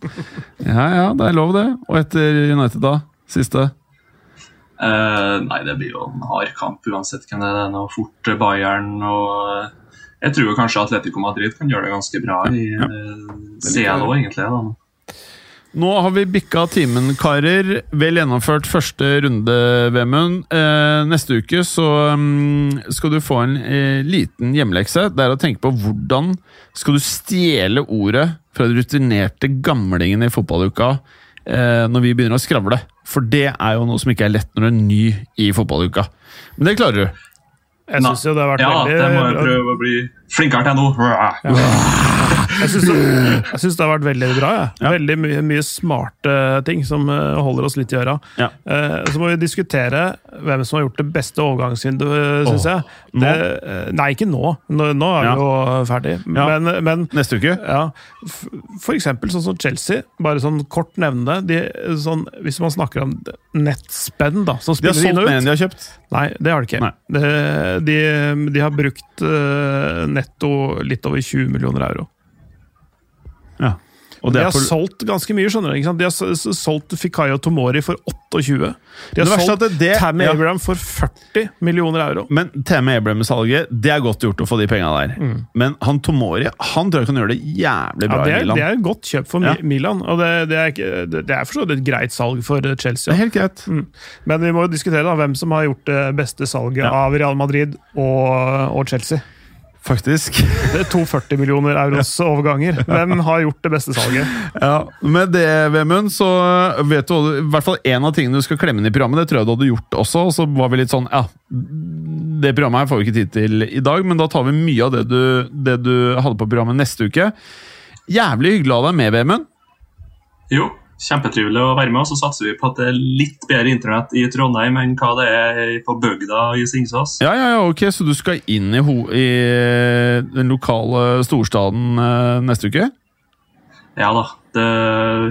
S1: Ja, ja, det er lov, det. Og etter United, da? Siste?
S3: Uh, nei, det blir jo en hard kamp uansett hvem det er. Er fort Bayern og Jeg tror jo kanskje Atletico Madrid kan gjøre det ganske bra i
S1: Ja.
S3: eh, CL òg, egentlig. da.
S1: Nå har vi bikka timen, karer. Vel gjennomført første runde, Vemund. Eh, neste uke så um, skal du få en eh, liten hjemmelekse. Det er å tenke på hvordan skal du stjele ordet fra de rutinerte gamlingene i fotballuka eh, når vi begynner å skravle. For det er jo noe som ikke er lett når du er ny i fotballuka. Men det klarer du.
S2: Jeg syns jo det har vært
S3: Ja,
S2: veldig
S3: det må jeg prøve å bli flinkere til nå.
S2: Jeg syns det, det har vært veldig bra. Ja.
S1: Ja.
S2: Veldig mye, mye smarte ting som eh, holder oss litt i øra.
S1: Ja.
S2: Eh, så må vi diskutere hvem som har gjort det beste overgangsvinduet, syns jeg. Det, eh, nei, ikke nå. Nå, nå er vi
S1: Ja.
S2: jo ferdig. Men, men
S1: Neste uke.
S2: ja, for eksempel sånn som Chelsea. Bare sånn kort nevne. De, sånn, hvis man snakker om nettspenn, da, som
S1: De har
S2: spiller inn
S1: solgt
S2: og
S1: mer enn de har kjøpt.
S2: Nei, det har de ikke. De, de, de har brukt eh, netto litt over 20 millioner euro. De har
S1: på
S2: solgt ganske mye. skjønner du? De har solgt Fikayo Tomori for 28. De har solgt
S1: det, det-
S2: Tammy
S1: ja.
S2: Abraham for 40 millioner euro.
S1: Men Tammy Abraham-salget, det er godt gjort å få de penga der. Men han Tomori han tror jeg kan gjøre det jævlig
S2: bra Ja,
S1: bra
S2: er,
S1: i Milan.
S2: det er et godt kjøp for
S1: Ja.
S2: Milan, og det, det er, det det er for et greit salg for Chelsea.
S1: Det er helt greit.
S2: Mm. Men vi må jo diskutere da, hvem som har gjort det beste salget av Real Madrid og, og Chelsea.
S1: Faktisk.
S2: Det er to 40 millioner euros overganger. Hvem har gjort det beste salget?
S1: Ja, Med det, Vemund, så vet du hva du- i hvert fall en av tingene du skal klemme inn i programmet. Det tror jeg du hadde gjort også. Og så var vi litt sånn Ja, det programmet her får vi ikke tid til i dag, men da tar vi mye av det du, det du hadde på programmet neste uke. Jævlig hyggelig å ha deg med, Vemund.
S3: Jo, kjempetrivelig å være med. Og så satser vi på at det er litt bedre internett i Trondheim enn hva det er på bygda i Singsås.
S1: Ja, ja, ja, ok, Så du skal inn i, i den lokale storstaden eh, neste uke?
S3: Ja da. Det,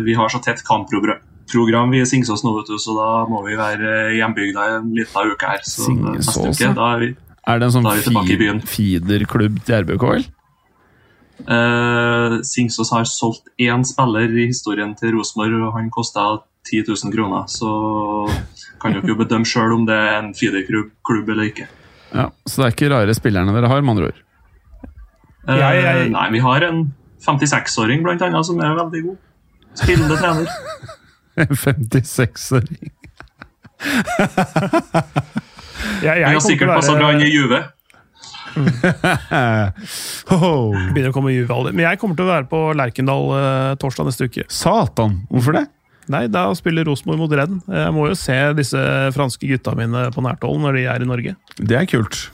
S3: vi har så tett kampprogram vi i Singsås nå, vet du, så da må vi være i hjembygda en liten uke her. Så
S1: Singsås,
S3: neste uke, da er vi
S1: Er det en sånn
S3: er i
S1: feederklubb til RBK, vel?
S3: Eh, Singsås har solgt én spiller i historien til Rosenborg, og han kosta 10 000 kroner. Så kan dere jo bedømme sjøl om det er en feederklubb eller ikke.
S1: Ja, Så det er ikke rare spillerne dere har, med andre ord?
S3: Uh,
S2: Jeg- jeg-
S3: Nei, vi har en 56-åring blant annet som er veldig god. Spillende trener.
S1: En 56-åring.
S2: Jeg, jeg
S3: Han har sikkert passa bra inn i Juve.
S1: Ho-ho.
S2: begynner å komme juvealder. Men jeg kommer til å være på Lerkendal eh, torsdag neste uke.
S1: Satan, hvorfor det?
S2: Nei, da spiller Rosenborg mot Renn. Jeg må jo se disse franske gutta mine på nært hold når de er i Norge.
S1: Det er kult.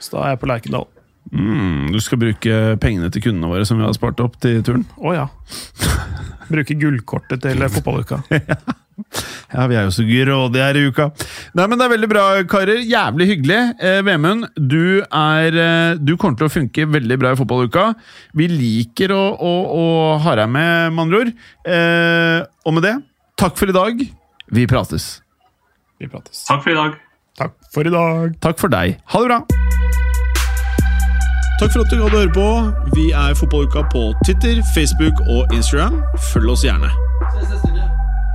S2: Så da er jeg på Lerkendal.
S1: Mm, du skal bruke pengene til kundene våre som vi har spart opp til turen.
S2: Å ja. Bruke gullkortet til fotballuka.
S1: Ja, vi er jo så grådige her i uka. Nei, men Det er veldig bra, karer. Jævlig hyggelig. Eh, Vemund, du, er, eh, du kommer til å funke veldig bra i fotballuka. Vi liker å, å, å ha deg med, med andre ord. Eh, og med det, takk for i dag. Vi prates.
S2: Vi prates.
S3: Takk for i dag.
S2: Takk for i dag.
S1: Takk for deg. Ha det bra.
S4: Takk for at du gadd å høre på. Vi er Fotballuka på Twitter, Facebook og Instagram. Følg oss gjerne.